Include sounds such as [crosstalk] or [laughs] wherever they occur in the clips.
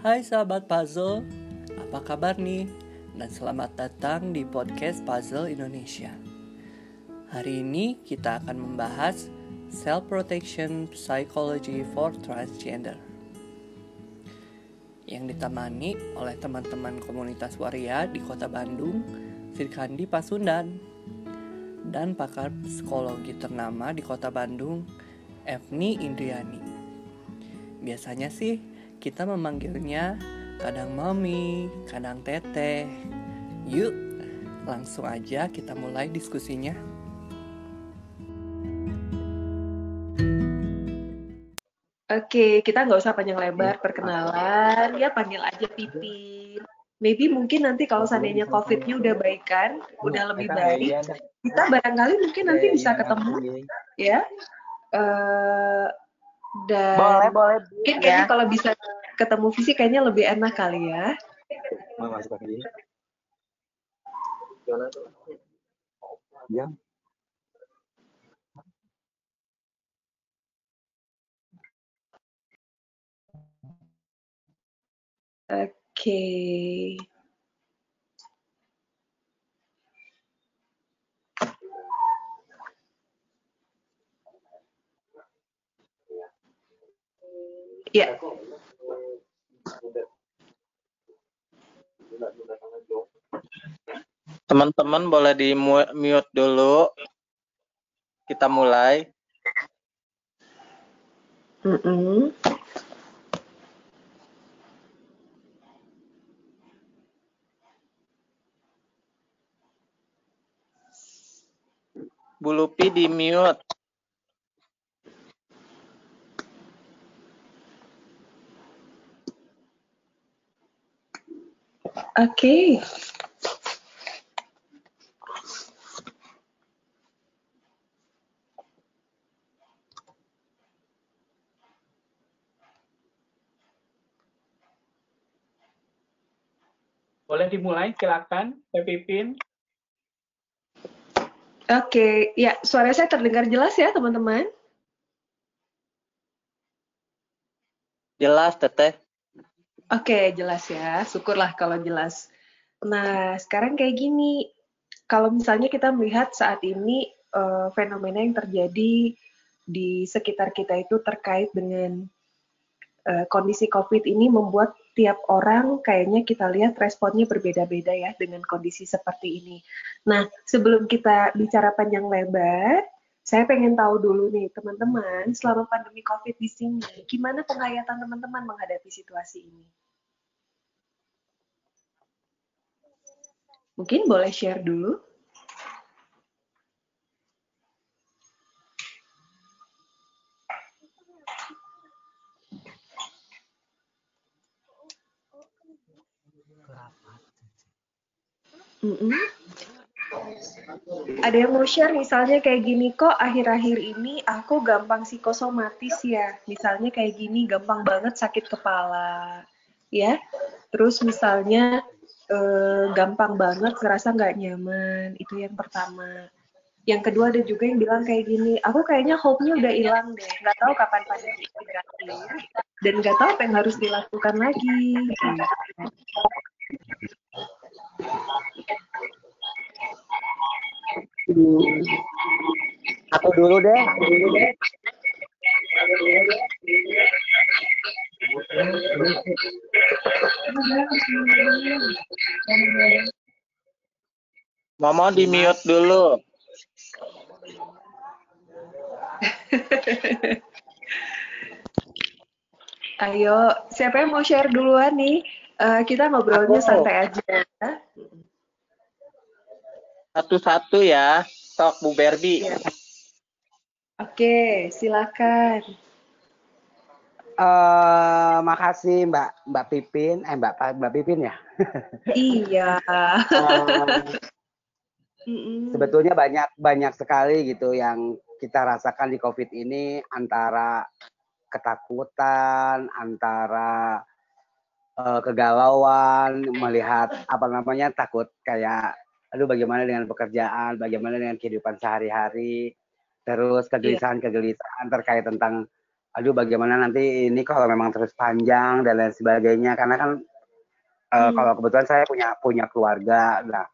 Hai sahabat puzzle, apa kabar nih? Dan selamat datang di podcast Puzzle Indonesia. Hari ini kita akan membahas self protection psychology for transgender. Yang ditemani oleh teman-teman komunitas waria di Kota Bandung, Firkandi Pasundan, dan pakar psikologi ternama di Kota Bandung, Evni Indriani. Biasanya sih kita memanggilnya kadang mami, kadang teteh. Yuk, langsung aja kita mulai diskusinya. Oke, kita nggak usah panjang lebar perkenalan, ya panggil aja Pipin. Maybe mungkin nanti kalau seandainya COVID-nya udah baikan, udah lebih baik, kita barangkali mungkin nanti bisa ketemu, ya. Uh, dan boleh, boleh. Mungkin kayaknya kalau bisa ketemu fisik kayaknya lebih enak kali ya. Masuk lagi. Ya. Oke. Ya. Teman-teman boleh di mute dulu. Kita mulai. Mm -mm. Bu Lupi di mute. Okay. Boleh dimulai, silakan, Pak Pipin. Oke, okay. ya suara saya terdengar jelas ya teman-teman? Jelas, Teteh. Oke, jelas ya. Syukurlah kalau jelas. Nah, sekarang kayak gini. Kalau misalnya kita melihat saat ini uh, fenomena yang terjadi di sekitar kita itu terkait dengan uh, kondisi COVID ini membuat tiap orang kayaknya kita lihat responnya berbeda-beda ya dengan kondisi seperti ini. Nah, sebelum kita bicara panjang lebar, saya pengen tahu dulu nih teman-teman, selama pandemi COVID di sini, gimana penghayatan teman-teman menghadapi situasi ini? Mungkin boleh share dulu. Mm -mm. Ada yang mau share misalnya kayak gini kok akhir-akhir ini aku gampang psikosomatis ya. Misalnya kayak gini gampang banget sakit kepala. Ya. Terus misalnya eh, gampang banget ngerasa nggak nyaman. Itu yang pertama. Yang kedua ada juga yang bilang kayak gini, aku kayaknya hope-nya udah hilang deh, nggak tahu kapan pandemi berakhir, dan nggak tahu apa yang harus dilakukan lagi. Aku dulu deh, dulu deh. Mama di mute dulu. [laughs] Ayo, siapa yang mau share duluan nih? Uh, kita ngobrolnya Aku. santai aja. Satu-satu ya. Sok Bu Berbi. Ya. Oke, silakan. Uh, makasih Mbak Mbak Pipin, eh Mbak Mbak Pipin ya. iya. [laughs] uh, sebetulnya banyak banyak sekali gitu yang kita rasakan di COVID ini antara ketakutan, antara uh, kegalauan, melihat apa namanya takut kayak aduh bagaimana dengan pekerjaan, bagaimana dengan kehidupan sehari-hari, terus kegelisahan-kegelisahan terkait tentang aduh bagaimana nanti ini kalau memang terus panjang dan lain sebagainya. Karena kan uh, kalau kebetulan saya punya punya keluarga. Lah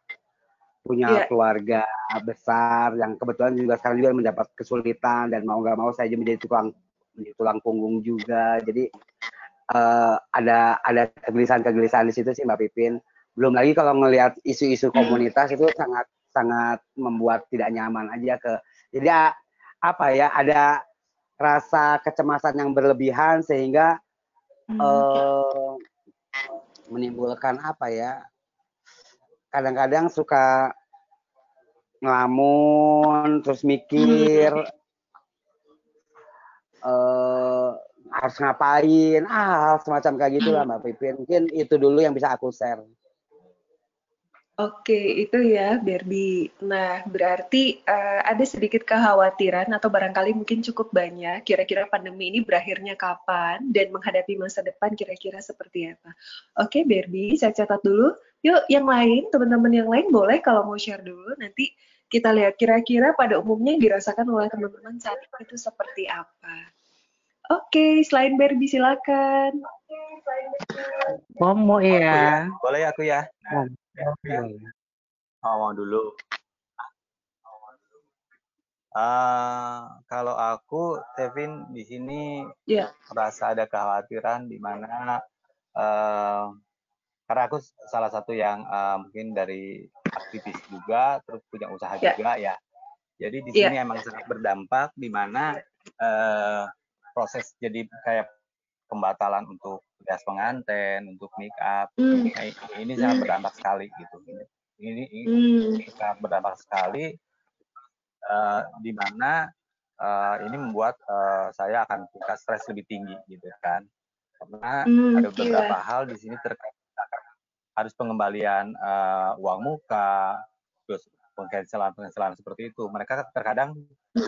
punya yeah. keluarga besar yang kebetulan juga sekarang juga mendapat kesulitan dan mau nggak mau saya juga menjadi tulang menjadi tulang punggung juga. Jadi uh, ada ada kegelisahan-kegelisahan di situ sih Mbak Pipin belum lagi kalau ngelihat isu-isu komunitas itu sangat sangat membuat tidak nyaman aja ke jadi apa ya ada rasa kecemasan yang berlebihan sehingga hmm. uh, menimbulkan apa ya kadang-kadang suka ngelamun terus mikir uh, harus ngapain ah semacam kayak gitulah mbak Pipin. Mungkin itu dulu yang bisa aku share Oke, itu ya, Barbie. Nah, berarti uh, ada sedikit kekhawatiran atau barangkali mungkin cukup banyak kira-kira pandemi ini berakhirnya kapan dan menghadapi masa depan kira-kira seperti apa. Oke, Barbie, saya catat dulu. Yuk, yang lain, teman-teman yang lain boleh kalau mau share dulu. Nanti kita lihat kira-kira pada umumnya yang dirasakan oleh teman-teman saat itu seperti apa. Oke, selain Barbie silakan. Momo ya. Boleh aku ya? Ngomong dulu. Uh, kalau aku, Kevin di sini yeah. merasa ada kekhawatiran di mana uh, karena aku salah satu yang uh, mungkin dari aktivis juga, terus punya usaha yeah. juga ya. Jadi di sini yeah. emang sangat berdampak di mana uh, proses jadi kayak pembatalan untuk jas pengantin, untuk make up, mm. nah, ini sangat hmm. berdampak sekali gitu. Ini, ini mm. sangat berdampak sekali uh, di mana uh, ini membuat uh, saya akan tingkat stres lebih tinggi gitu kan. Karena mm, ada beberapa yeah. hal di sini terkait harus pengembalian uh, uang muka, terus pengcancelan-pengcancelan seperti itu. Mereka terkadang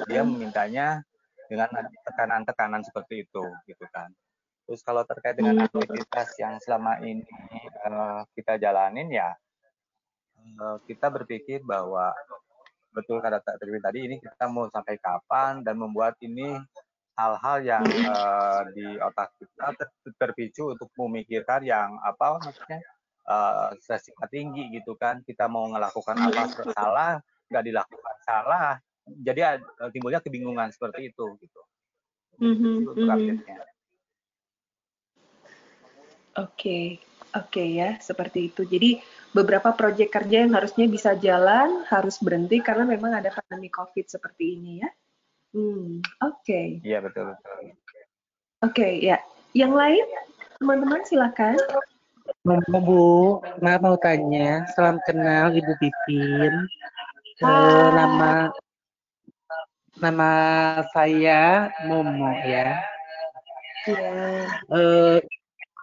dia memintanya dengan tekanan-tekanan seperti itu, gitu kan. Terus kalau terkait dengan hmm. aktivitas yang selama ini uh, kita jalanin ya uh, kita berpikir bahwa betul kata Terwin tadi ini kita mau sampai kapan dan membuat ini hal-hal yang uh, di otak kita ter terpicu untuk memikirkan yang apa maksudnya uh, resiko tinggi gitu kan kita mau melakukan apa salah nggak dilakukan salah jadi uh, timbulnya kebingungan seperti itu gitu mm -hmm. untuk update-nya. Oke, oke ya, seperti itu. Jadi beberapa proyek kerja yang harusnya bisa jalan harus berhenti karena memang ada pandemi COVID seperti ini ya. Hmm, oke. Okay. Iya betul betul. Oke okay, ya. Yang lain, teman-teman silakan. Mau Bu, maaf mau tanya. Salam kenal Ibu Pipin. Uh, nama nama saya Momo ya. Ya.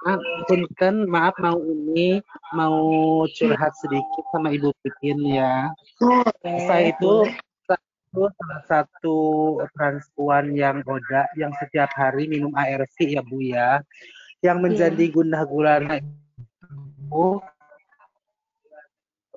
Uh, punten maaf mau ini mau curhat sedikit sama Ibu Pipin ya. Okay. Saya itu satu salah satu transpuan yang oda yang setiap hari minum ARV ya Bu ya. Yang menjadi yeah. gundah gulana itu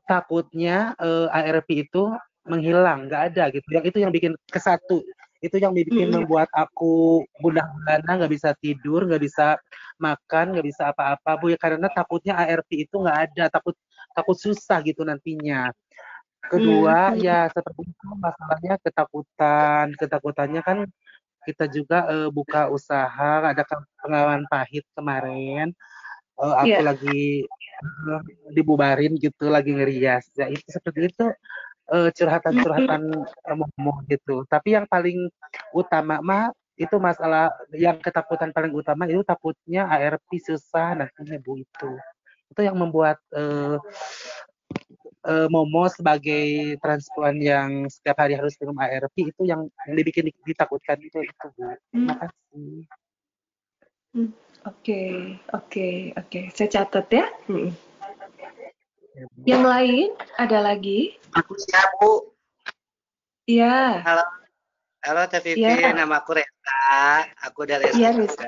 takutnya uh, eh, ARV itu menghilang, nggak ada gitu. Yang itu yang bikin kesatu itu yang bikin hmm. membuat aku gundah gulana nggak bisa tidur nggak bisa makan nggak bisa apa-apa bu ya karena takutnya ARV itu nggak ada takut takut susah gitu nantinya kedua hmm. ya seperti itu masalahnya ketakutan ketakutannya kan kita juga uh, buka usaha ada pengalaman pahit kemarin uh, aku yeah. lagi uh, dibubarin gitu lagi ngerias ya itu seperti itu uh, curhatan-curhatan uh, gitu. Tapi yang paling utama mah itu masalah yang ketakutan paling utama itu takutnya ARP susah nantinya Bu itu. Itu yang membuat uh, uh, Momo sebagai transpuan yang setiap hari harus minum ARP itu yang, yang dibikin ditakutkan itu itu Bu. Terima hmm. kasih. Hmm. Oke, oke, oke. Saya catat ya. Hmm. Yang lain ada lagi? Aku siap, Bu. Iya. Halo. Halo Teh Vivi, ya. nama aku Reza. Aku dari Iya, Reza.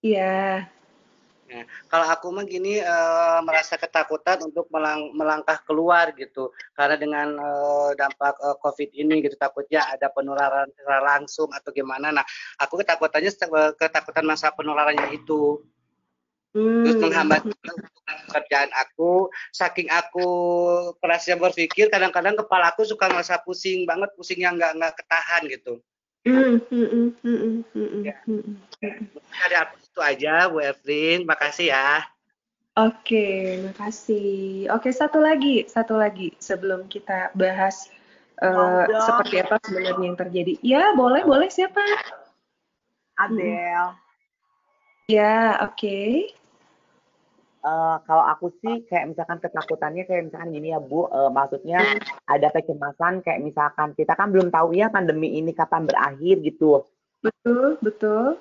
Iya. Ya, kalau aku mah gini uh, merasa ketakutan untuk melang melangkah keluar gitu karena dengan uh, dampak uh, COVID ini gitu takutnya ada penularan secara langsung atau gimana. Nah, aku ketakutannya ketakutan masa penularannya itu. Hmm. Terus menghambat pekerjaan aku, saking aku kerasnya berpikir, kadang-kadang kepala aku suka ngerasa pusing banget, pusing yang nggak nggak ketahan gitu. Mm, mm, mm, ya. Ada itu aja Bu Evelyn, makasih ya. Oke, makasih. Oke, satu lagi, satu lagi sebelum kita bahas uh, seperti apa sebenarnya yang terjadi. Ya, boleh, boleh siapa? Adele. Ya, oke. Okay uh, kalau aku sih kayak misalkan ketakutannya kayak misalkan gini ya Bu, uh, maksudnya ada kecemasan kayak misalkan kita kan belum tahu ya pandemi ini kapan berakhir gitu. Betul, betul.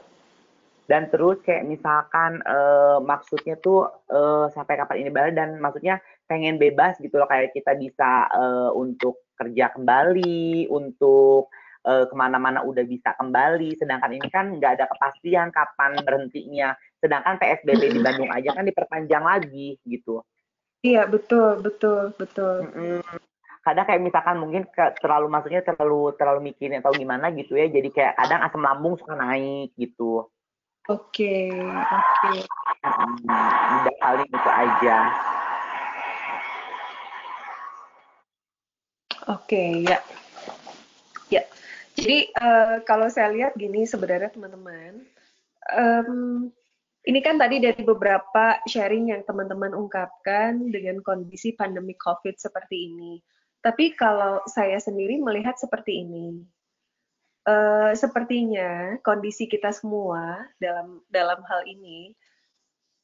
Dan terus kayak misalkan uh, maksudnya tuh uh, sampai kapan ini balik dan maksudnya pengen bebas gitu loh kayak kita bisa uh, untuk kerja kembali, untuk uh, ke mana-mana udah bisa kembali. Sedangkan ini kan nggak ada kepastian kapan berhentinya. Sedangkan PSBB di Bandung aja kan diperpanjang lagi gitu. Iya betul betul betul. Mm-mm. Kadang kayak misalkan mungkin ke, terlalu maksudnya terlalu terlalu mikirin atau gimana gitu ya. Jadi kayak kadang asam lambung suka naik gitu. Oke okay, oke. Okay. Udah paling itu aja. Oke okay. Ya, jadi uh, kalau saya lihat gini sebenarnya teman-teman, um, ini kan tadi dari beberapa sharing yang teman-teman ungkapkan dengan kondisi pandemi COVID seperti ini. Tapi kalau saya sendiri melihat seperti ini, uh, sepertinya kondisi kita semua dalam dalam hal ini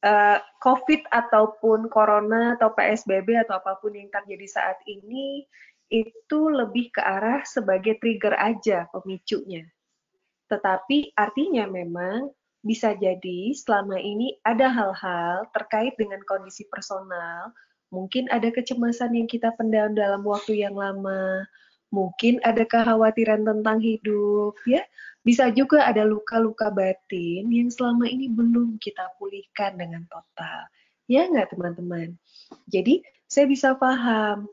uh, COVID ataupun Corona atau PSBB atau apa pun yang terjadi saat ini itu lebih ke arah sebagai trigger aja pemicunya. Tetapi artinya memang bisa jadi selama ini ada hal-hal terkait dengan kondisi personal, mungkin ada kecemasan yang kita pendam dalam waktu yang lama, mungkin ada kekhawatiran tentang hidup, ya. Bisa juga ada luka-luka batin yang selama ini belum kita pulihkan dengan total. Ya nggak teman-teman? Jadi saya bisa paham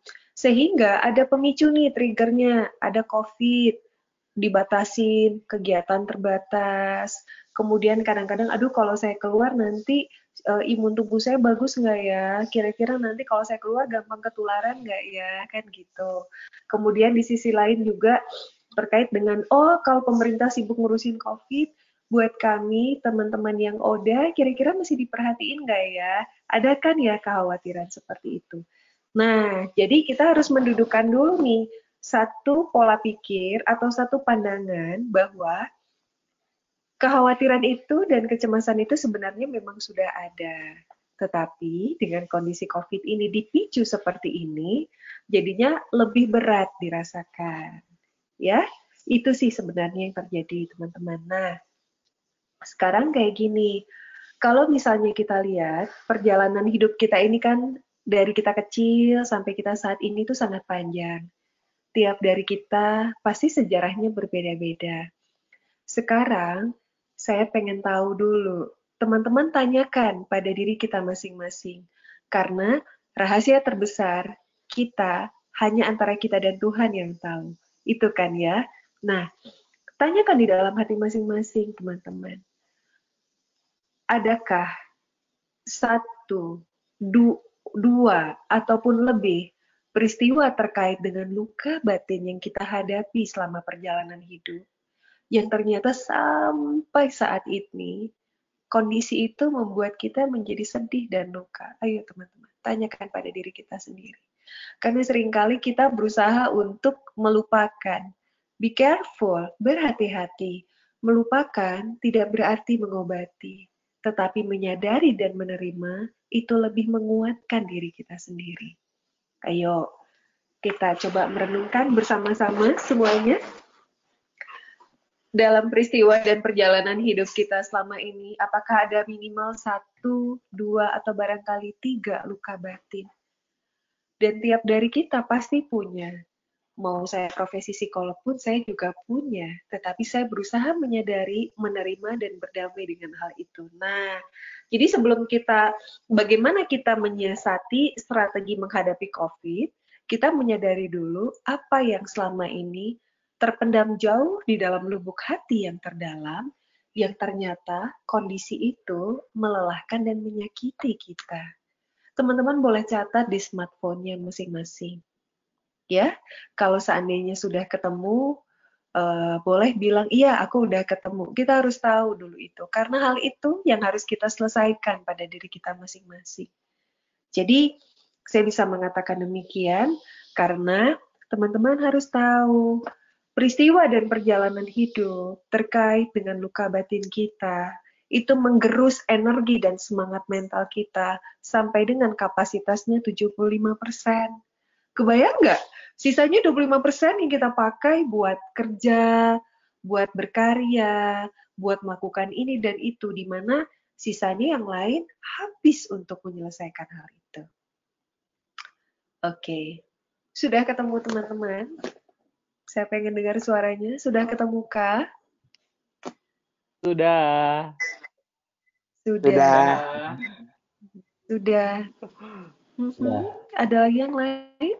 sehingga ada pemicu nih triggernya, ada COVID, dibatasin, kegiatan terbatas, kemudian kadang-kadang, aduh kalau saya keluar nanti uh, imun tubuh saya bagus nggak ya? Kira-kira nanti kalau saya keluar gampang ketularan nggak ya? Kan gitu. Kemudian di sisi lain juga terkait dengan, oh kalau pemerintah sibuk ngurusin COVID, buat kami teman-teman yang ODA kira-kira masih diperhatiin nggak ya? Ada kan ya kekhawatiran seperti itu. Nah, jadi kita harus mendudukan dulu nih satu pola pikir atau satu pandangan bahwa kekhawatiran itu dan kecemasan itu sebenarnya memang sudah ada. Tetapi dengan kondisi COVID ini dipicu seperti ini, jadinya lebih berat dirasakan. Ya, itu sih sebenarnya yang terjadi, teman-teman. Nah, sekarang kayak gini, kalau misalnya kita lihat perjalanan hidup kita ini kan dari kita kecil sampai kita saat ini tuh sangat panjang. Tiap dari kita pasti sejarahnya berbeda-beda. Sekarang, saya pengen tahu dulu, teman-teman tanyakan pada diri kita masing-masing. Karena rahasia terbesar kita hanya antara kita dan Tuhan yang tahu. Itu kan ya. Nah, tanyakan di dalam hati masing-masing, teman-teman. Adakah satu, dua, dua ataupun lebih peristiwa terkait dengan luka batin yang kita hadapi selama perjalanan hidup, yang ternyata sampai saat ini kondisi itu membuat kita menjadi sedih dan luka. Ayo teman-teman, tanyakan pada diri kita sendiri. Karena sering kali kita berusaha untuk melupakan. Be careful, berhati-hati. Melupakan tidak berarti mengobati, tetapi menyadari dan menerima itu lebih menguatkan diri kita sendiri. Ayo, kita coba merenungkan bersama-sama semuanya. Dalam peristiwa dan perjalanan hidup kita selama ini, apakah ada minimal satu, dua, atau barangkali tiga luka batin? Dan tiap dari kita pasti punya. Mau saya profesi psikolog pun saya juga punya, tetapi saya berusaha menyadari, menerima dan berdamai dengan hal itu. Nah, jadi sebelum kita bagaimana kita menyiasati strategi menghadapi COVID, kita menyadari dulu apa yang selama ini terpendam jauh di dalam lubuk hati yang terdalam yang ternyata kondisi itu melelahkan dan menyakiti kita. Teman-teman boleh catat di smartphone-nya masing-masing ya kalau seandainya sudah ketemu uh, boleh bilang iya aku udah ketemu kita harus tahu dulu itu karena hal itu yang harus kita selesaikan pada diri kita masing-masing jadi saya bisa mengatakan demikian karena teman-teman harus tahu peristiwa dan perjalanan hidup terkait dengan luka batin kita itu menggerus energi dan semangat mental kita sampai dengan kapasitasnya 75%. Kebayang nggak? Sisanya 25% yang kita pakai buat kerja, buat berkarya, buat melakukan ini dan itu, di mana sisanya yang lain habis untuk menyelesaikan hal itu. Oke, sudah ketemu teman-teman? Saya pengen dengar suaranya. Sudah ketemu kah? Sudah. Sudah. Sudah. Sudah. Sudah. Ada lagi yang lain?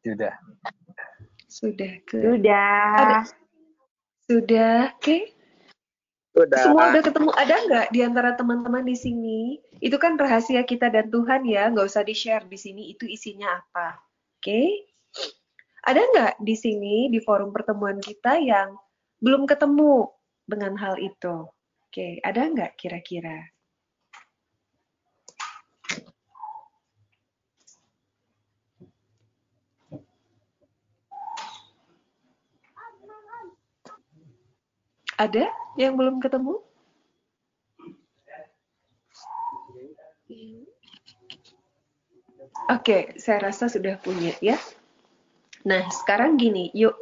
Sudah. Sudah. Ke... Sudah. Ada. Sudah. Oke. Okay. Sudah. Semua udah ketemu. Ada nggak di antara teman-teman di sini? Itu kan rahasia kita dan Tuhan ya. Nggak usah di-share di sini. Itu isinya apa. Oke. Okay? Ada nggak di sini di forum pertemuan kita yang belum ketemu dengan hal itu? Oke. Okay. Ada nggak kira-kira? Ada yang belum ketemu? Oke, saya rasa sudah punya ya. Nah, sekarang gini, yuk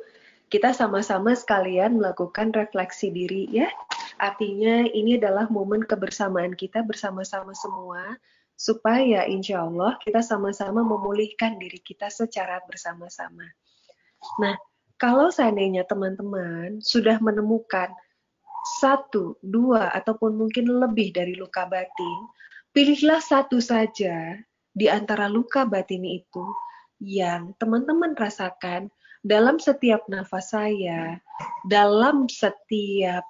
kita sama-sama sekalian melakukan refleksi diri ya. Artinya ini adalah momen kebersamaan kita bersama-sama semua supaya insya Allah kita sama-sama memulihkan diri kita secara bersama-sama. Nah, kalau seandainya teman-teman sudah menemukan satu, dua, ataupun mungkin lebih dari luka batin, pilihlah satu saja di antara luka batin itu yang teman-teman rasakan dalam setiap nafas saya, dalam setiap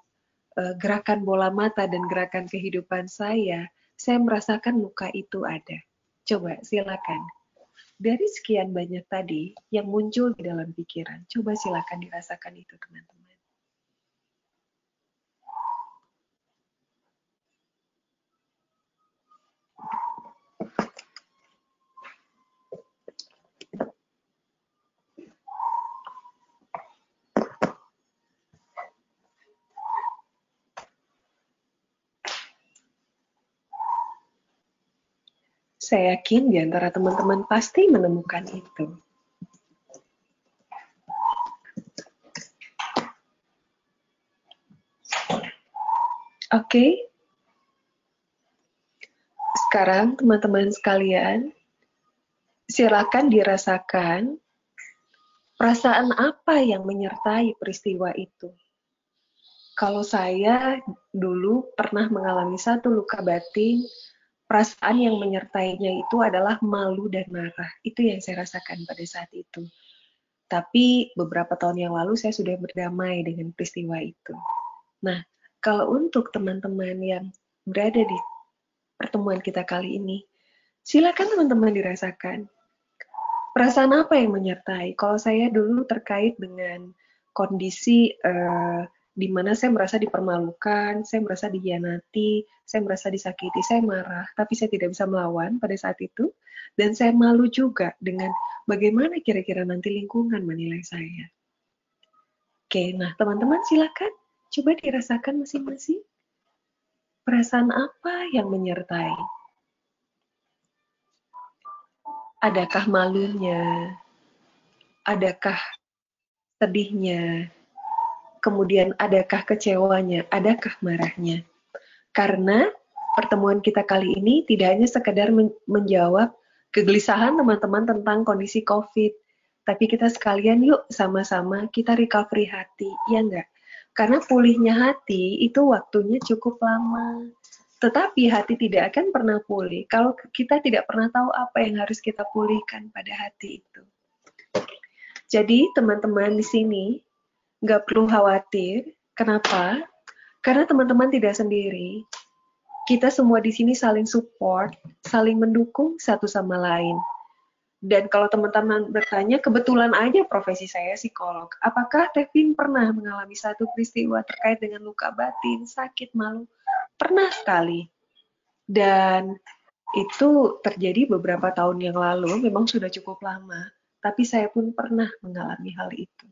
uh, gerakan bola mata dan gerakan kehidupan saya, saya merasakan luka itu ada. Coba silakan. Dari sekian banyak tadi yang muncul di dalam pikiran, coba silakan dirasakan itu teman-teman. Saya yakin di antara teman-teman pasti menemukan itu. Oke. Okay. Sekarang teman-teman sekalian, silakan dirasakan perasaan apa yang menyertai peristiwa itu. Kalau saya dulu pernah mengalami satu luka batin perasaan yang menyertainya itu adalah malu dan marah. Itu yang saya rasakan pada saat itu. Tapi beberapa tahun yang lalu saya sudah berdamai dengan peristiwa itu. Nah, kalau untuk teman-teman yang berada di pertemuan kita kali ini, silakan teman-teman dirasakan. Perasaan apa yang menyertai? Kalau saya dulu terkait dengan kondisi uh, di mana saya merasa dipermalukan, saya merasa dihianati, saya merasa disakiti, saya marah, tapi saya tidak bisa melawan pada saat itu, dan saya malu juga dengan bagaimana kira-kira nanti lingkungan menilai saya. Oke, nah teman-teman silakan coba dirasakan masing-masing. Perasaan apa yang menyertai? Adakah malunya? Adakah sedihnya? Kemudian adakah kecewanya, adakah marahnya. Karena pertemuan kita kali ini tidak hanya sekedar menjawab kegelisahan teman-teman tentang kondisi COVID. Tapi kita sekalian yuk sama-sama kita recovery hati, ya enggak? Karena pulihnya hati itu waktunya cukup lama. Tetapi hati tidak akan pernah pulih kalau kita tidak pernah tahu apa yang harus kita pulihkan pada hati itu. Jadi teman-teman di sini nggak perlu khawatir. Kenapa? Karena teman-teman tidak sendiri. Kita semua di sini saling support, saling mendukung satu sama lain. Dan kalau teman-teman bertanya, kebetulan aja profesi saya psikolog. Apakah Tevin pernah mengalami satu peristiwa terkait dengan luka batin, sakit, malu? Pernah sekali. Dan itu terjadi beberapa tahun yang lalu, memang sudah cukup lama. Tapi saya pun pernah mengalami hal itu.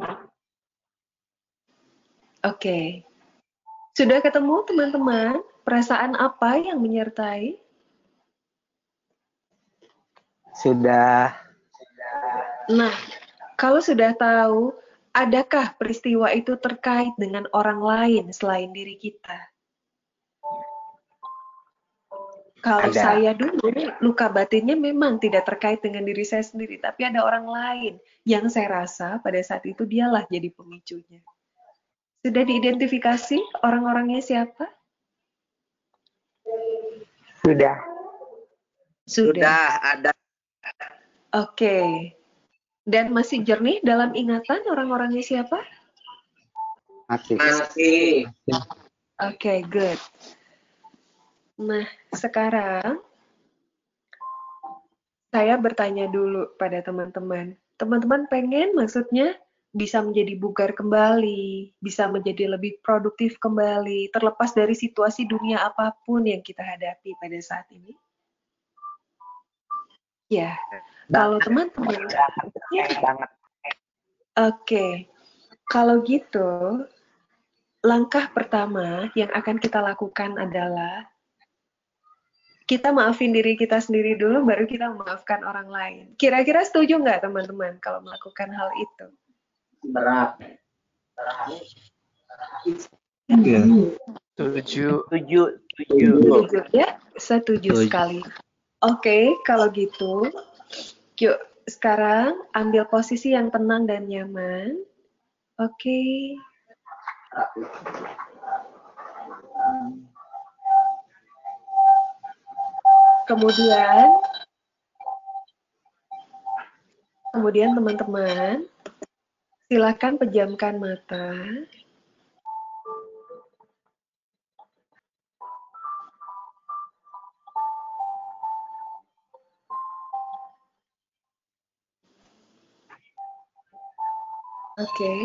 Oke. Okay. Sudah ketemu teman-teman? Perasaan apa yang menyertai? Sudah. Nah, kalau sudah tahu, adakah peristiwa itu terkait dengan orang lain selain diri kita? Kalau ada. saya dulu, luka batinnya memang tidak terkait dengan diri saya sendiri, tapi ada orang lain yang saya rasa pada saat itu dialah jadi pemicunya. Sudah diidentifikasi orang-orangnya siapa? Sudah. Sudah. Sudah ada Oke. Dan masih jernih dalam ingatan orang-orangnya siapa? Masih. Masih. Oke, okay, good. Nah, sekarang saya bertanya dulu pada teman-teman. Teman-teman pengen maksudnya bisa menjadi bugar kembali, bisa menjadi lebih produktif kembali, terlepas dari situasi dunia apa pun yang kita hadapi pada saat ini? Ya, kalau teman-teman, ya. Oke, kalau gitu, langkah pertama yang akan kita lakukan adalah kita maafin diri kita sendiri dulu, baru kita memaafkan orang lain. Kira-kira setuju nggak teman-teman kalau melakukan hal itu? Berat. Iya. Setuju. Setuju. Setuju. Setuju ya, setuju sekali. Oke, kalau gitu, yuk sekarang ambil posisi yang tenang dan nyaman. Oke. Kemudian, kemudian teman-teman, silakan pejamkan mata. Oke. Okay.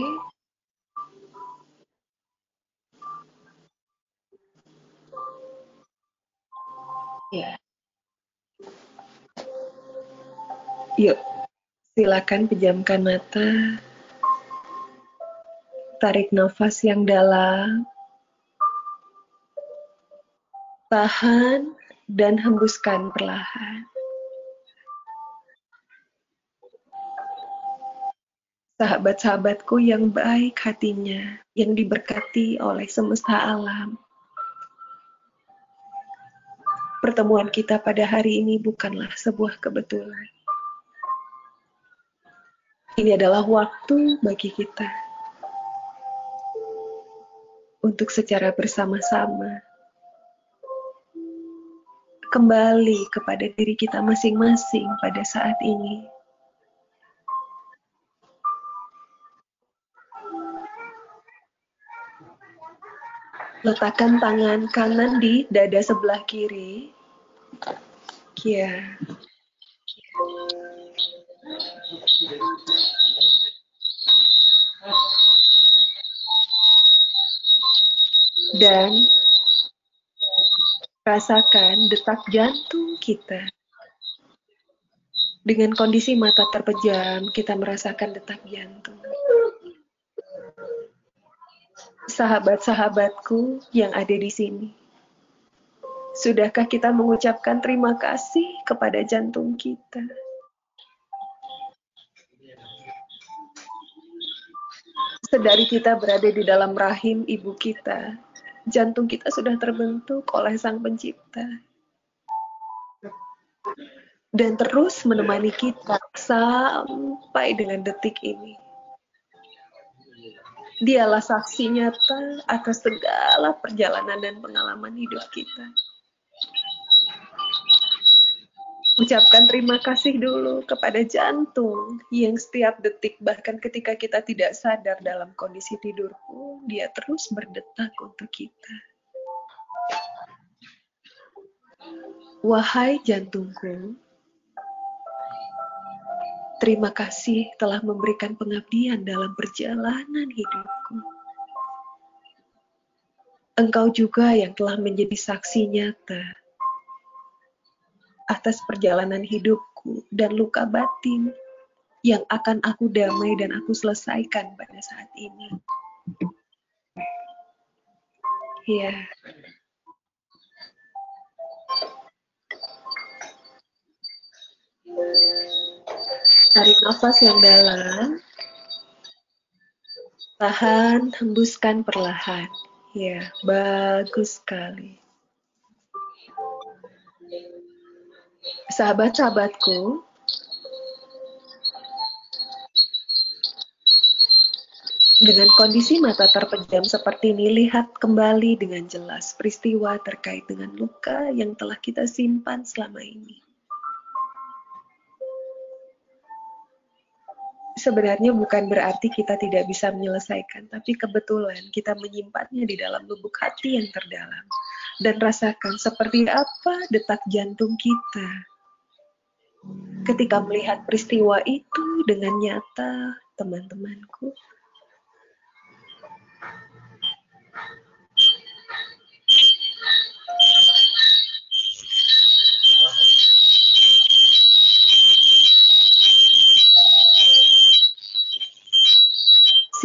Ya. Yuk, silakan pejamkan mata. Tarik nafas yang dalam. Tahan dan hembuskan perlahan. sahabat-sahabatku yang baik hatinya, yang diberkati oleh semesta alam. Pertemuan kita pada hari ini bukanlah sebuah kebetulan. Ini adalah waktu bagi kita untuk secara bersama-sama kembali kepada diri kita masing-masing pada saat ini. Letakkan tangan kanan di dada sebelah kiri. Kia. Dan rasakan detak jantung kita. Dengan kondisi mata terpejam, kita merasakan detak jantung sahabat-sahabatku yang ada di sini. Sudahkah kita mengucapkan terima kasih kepada jantung kita? Sedari kita berada di dalam rahim ibu kita, jantung kita sudah terbentuk oleh Sang Pencipta. dan terus menemani kita sampai dengan detik ini. Dialah saksi nyata atas segala perjalanan dan pengalaman hidup kita. Ucapkan terima kasih dulu kepada jantung yang setiap detik bahkan ketika kita tidak sadar dalam kondisi tidur pun dia terus berdetak untuk kita. Wahai jantungku, Terima kasih telah memberikan pengabdian dalam perjalanan hidupku. Engkau juga yang telah menjadi saksi nyata atas perjalanan hidupku dan luka batin yang akan aku damai dan aku selesaikan pada saat ini. Ya, Tarik nafas yang dalam. Tahan, hembuskan perlahan. Ya, bagus sekali. Sahabat-sahabatku, Dengan kondisi mata terpejam seperti ini, lihat kembali dengan jelas peristiwa terkait dengan luka yang telah kita simpan selama ini. sebenarnya bukan berarti kita tidak bisa menyelesaikan, tapi kebetulan kita menyimpannya di dalam lubuk hati yang terdalam. Dan rasakan seperti apa detak jantung kita ketika melihat peristiwa itu dengan nyata, teman-temanku.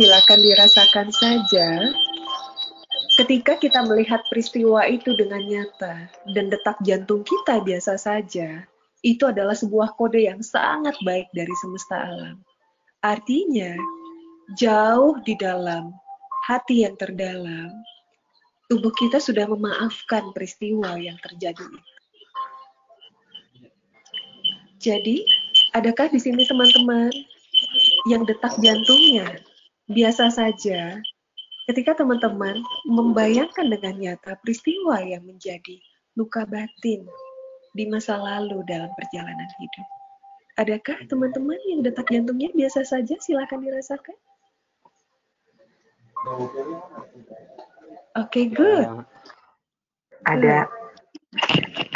silakan dirasakan saja ketika kita melihat peristiwa itu dengan nyata dan detak jantung kita biasa saja, itu adalah sebuah kode yang sangat baik dari semesta alam. Artinya, jauh di dalam hati yang terdalam, tubuh kita sudah memaafkan peristiwa yang terjadi Jadi, adakah di sini teman-teman yang detak jantungnya Biasa saja, ketika teman-teman membayangkan dengan nyata peristiwa yang menjadi luka batin di masa lalu dalam perjalanan hidup. Adakah teman-teman yang detak jantungnya biasa saja? Silakan dirasakan. Oke, okay, good. Ada.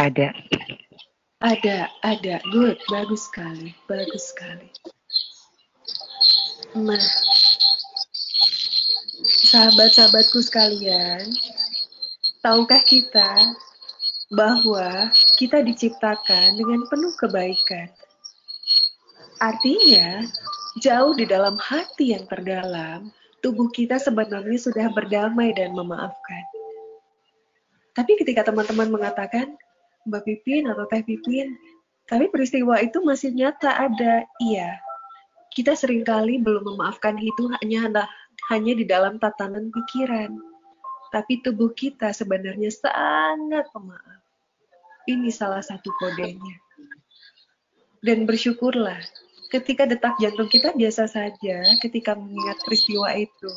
Ada. Ada, ada. Good. Bagus sekali. Bagus sekali. Nah, Sahabat-sahabatku sekalian, tahukah kita bahwa kita diciptakan dengan penuh kebaikan? Artinya, jauh di dalam hati yang terdalam, tubuh kita sebenarnya sudah berdamai dan memaafkan. Tapi ketika teman-teman mengatakan, Mbak Pipin atau Teh Pipin, tapi peristiwa itu masih nyata ada, iya. Kita sering kali belum memaafkan itu hanya hanya di dalam tatanan pikiran. Tapi tubuh kita sebenarnya sangat pemaaf. Ini salah satu kodenya. Dan bersyukurlah ketika detak jantung kita biasa saja ketika mengingat peristiwa itu.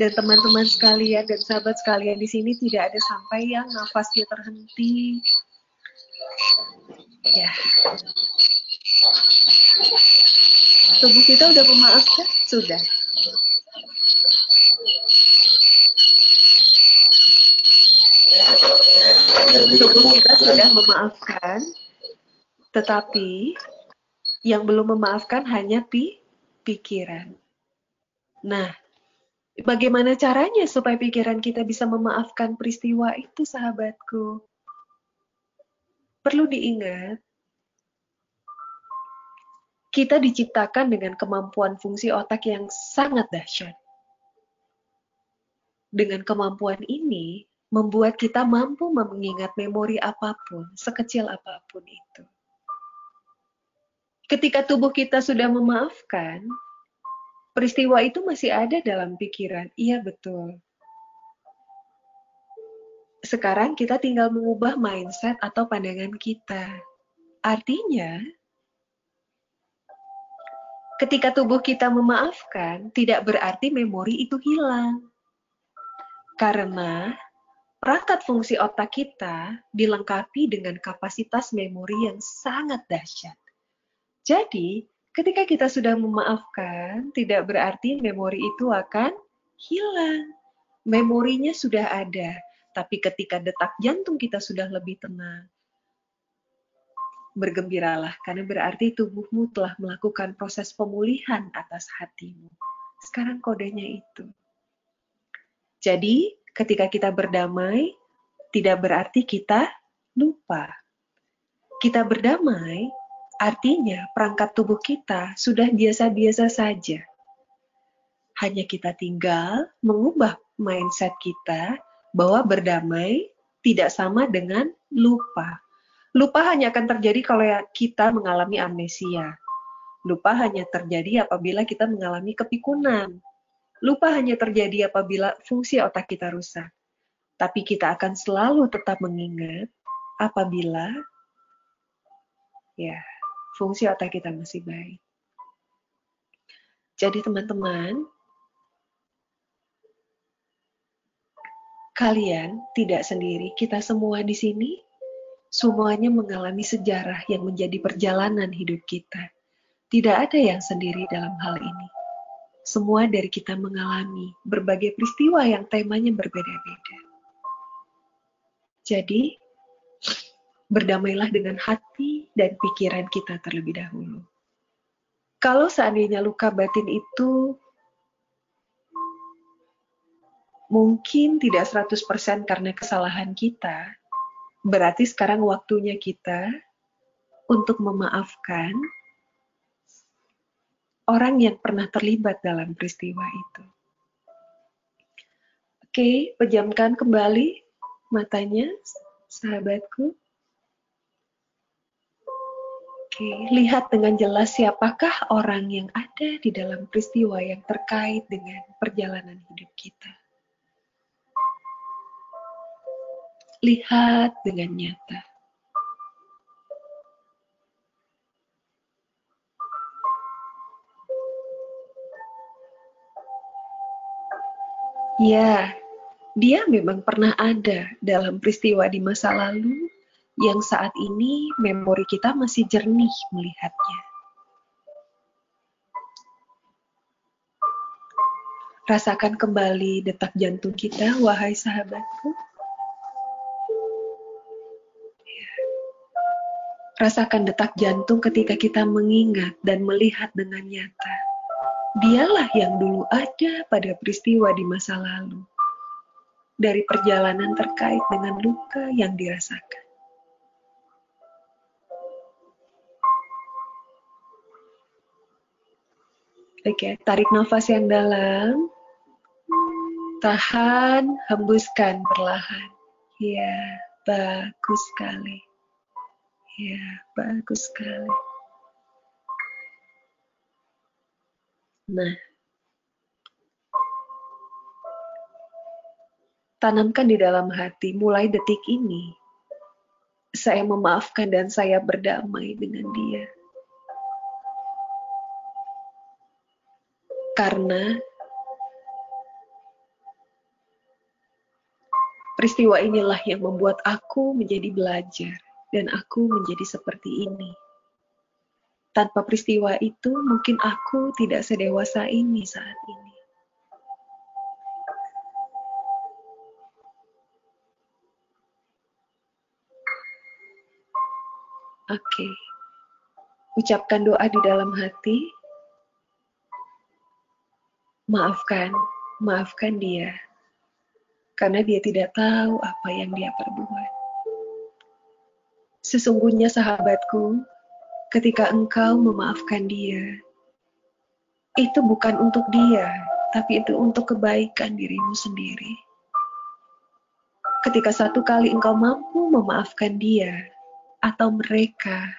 Dan teman-teman sekalian dan sahabat sekalian di sini tidak ada sampai yang nafasnya terhenti. Ya. Tubuh kita udah memaafkan? Sudah. Tubuh kita sudah memaafkan, tetapi yang belum memaafkan hanya pi pikiran. Nah, bagaimana caranya supaya pikiran kita bisa memaafkan peristiwa itu, sahabatku? Perlu diingat, kita diciptakan dengan kemampuan fungsi otak yang sangat dahsyat. Dengan kemampuan ini, membuat kita mampu mengingat memori apa pun, sekecil apa pun itu. Ketika tubuh kita sudah memaafkan, peristiwa itu masih ada dalam pikiran. Iya, betul. Sekarang kita tinggal mengubah mindset atau pandangan kita. Artinya, ketika tubuh kita memaafkan, tidak berarti memori itu hilang. Karena perangkat fungsi otak kita dilengkapi dengan kapasitas memori yang sangat dahsyat. Jadi, ketika kita sudah memaafkan, tidak berarti memori itu akan hilang. Memorinya sudah ada, tapi ketika detak jantung kita sudah lebih tenang, bergembiralah karena berarti tubuhmu telah melakukan proses pemulihan atas hatimu. Sekarang kodenya itu. Jadi, ketika kita berdamai, tidak berarti kita lupa. Kita berdamai artinya perangkat tubuh kita sudah biasa-biasa saja. Hanya kita tinggal mengubah mindset kita bahwa berdamai tidak sama dengan lupa Lupa hanya akan terjadi kalau ya kita mengalami amnesia. Lupa hanya terjadi apabila kita mengalami kepikunan. Lupa hanya terjadi apabila fungsi otak kita rusak. Tapi kita akan selalu tetap mengingat apabila ya fungsi otak kita masih baik. Jadi teman-teman, kalian tidak sendiri, kita semua di sini Semuanya mengalami sejarah yang menjadi perjalanan hidup kita. Tidak ada yang sendiri dalam hal ini. Semua dari kita mengalami berbagai peristiwa yang temanya berbeda-beda. Jadi, berdamailah dengan hati dan pikiran kita terlebih dahulu. Kalau seandainya luka batin itu mungkin tidak 100% karena kesalahan kita, Berarti sekarang waktunya kita untuk memaafkan orang yang pernah terlibat dalam peristiwa itu. Oke, pejamkan kembali matanya, sahabatku. Oke, lihat dengan jelas siapakah orang yang ada di dalam peristiwa yang terkait dengan perjalanan hidup kita. lihat dengan nyata. Ya, dia memang pernah ada dalam peristiwa di masa lalu yang saat ini memori kita masih jernih melihatnya. Rasakan kembali detak jantung kita, wahai sahabatku. Rasakan detak jantung ketika kita mengingat dan melihat dengan nyata. Dialah yang dulu ada pada peristiwa di masa lalu. Dari perjalanan terkait dengan luka yang dirasakan. Oke, tarik nafas yang dalam. Tahan, hembuskan perlahan. Ya, bagus sekali. Ya, bagus sekali. Nah, tanamkan di dalam hati mulai detik ini. Saya memaafkan dan saya berdamai dengan dia. Karena peristiwa inilah yang membuat aku menjadi belajar dan aku menjadi seperti ini. Tanpa peristiwa itu, mungkin aku tidak sedewasa ini saat ini. Oke, okay. ucapkan doa di dalam hati. Maafkan, maafkan dia, karena dia tidak tahu apa yang dia perbuat. Sesungguhnya sahabatku, ketika engkau memaafkan dia, itu bukan untuk dia, tapi itu untuk kebaikan dirimu sendiri. Ketika satu kali engkau mampu memaafkan dia atau mereka,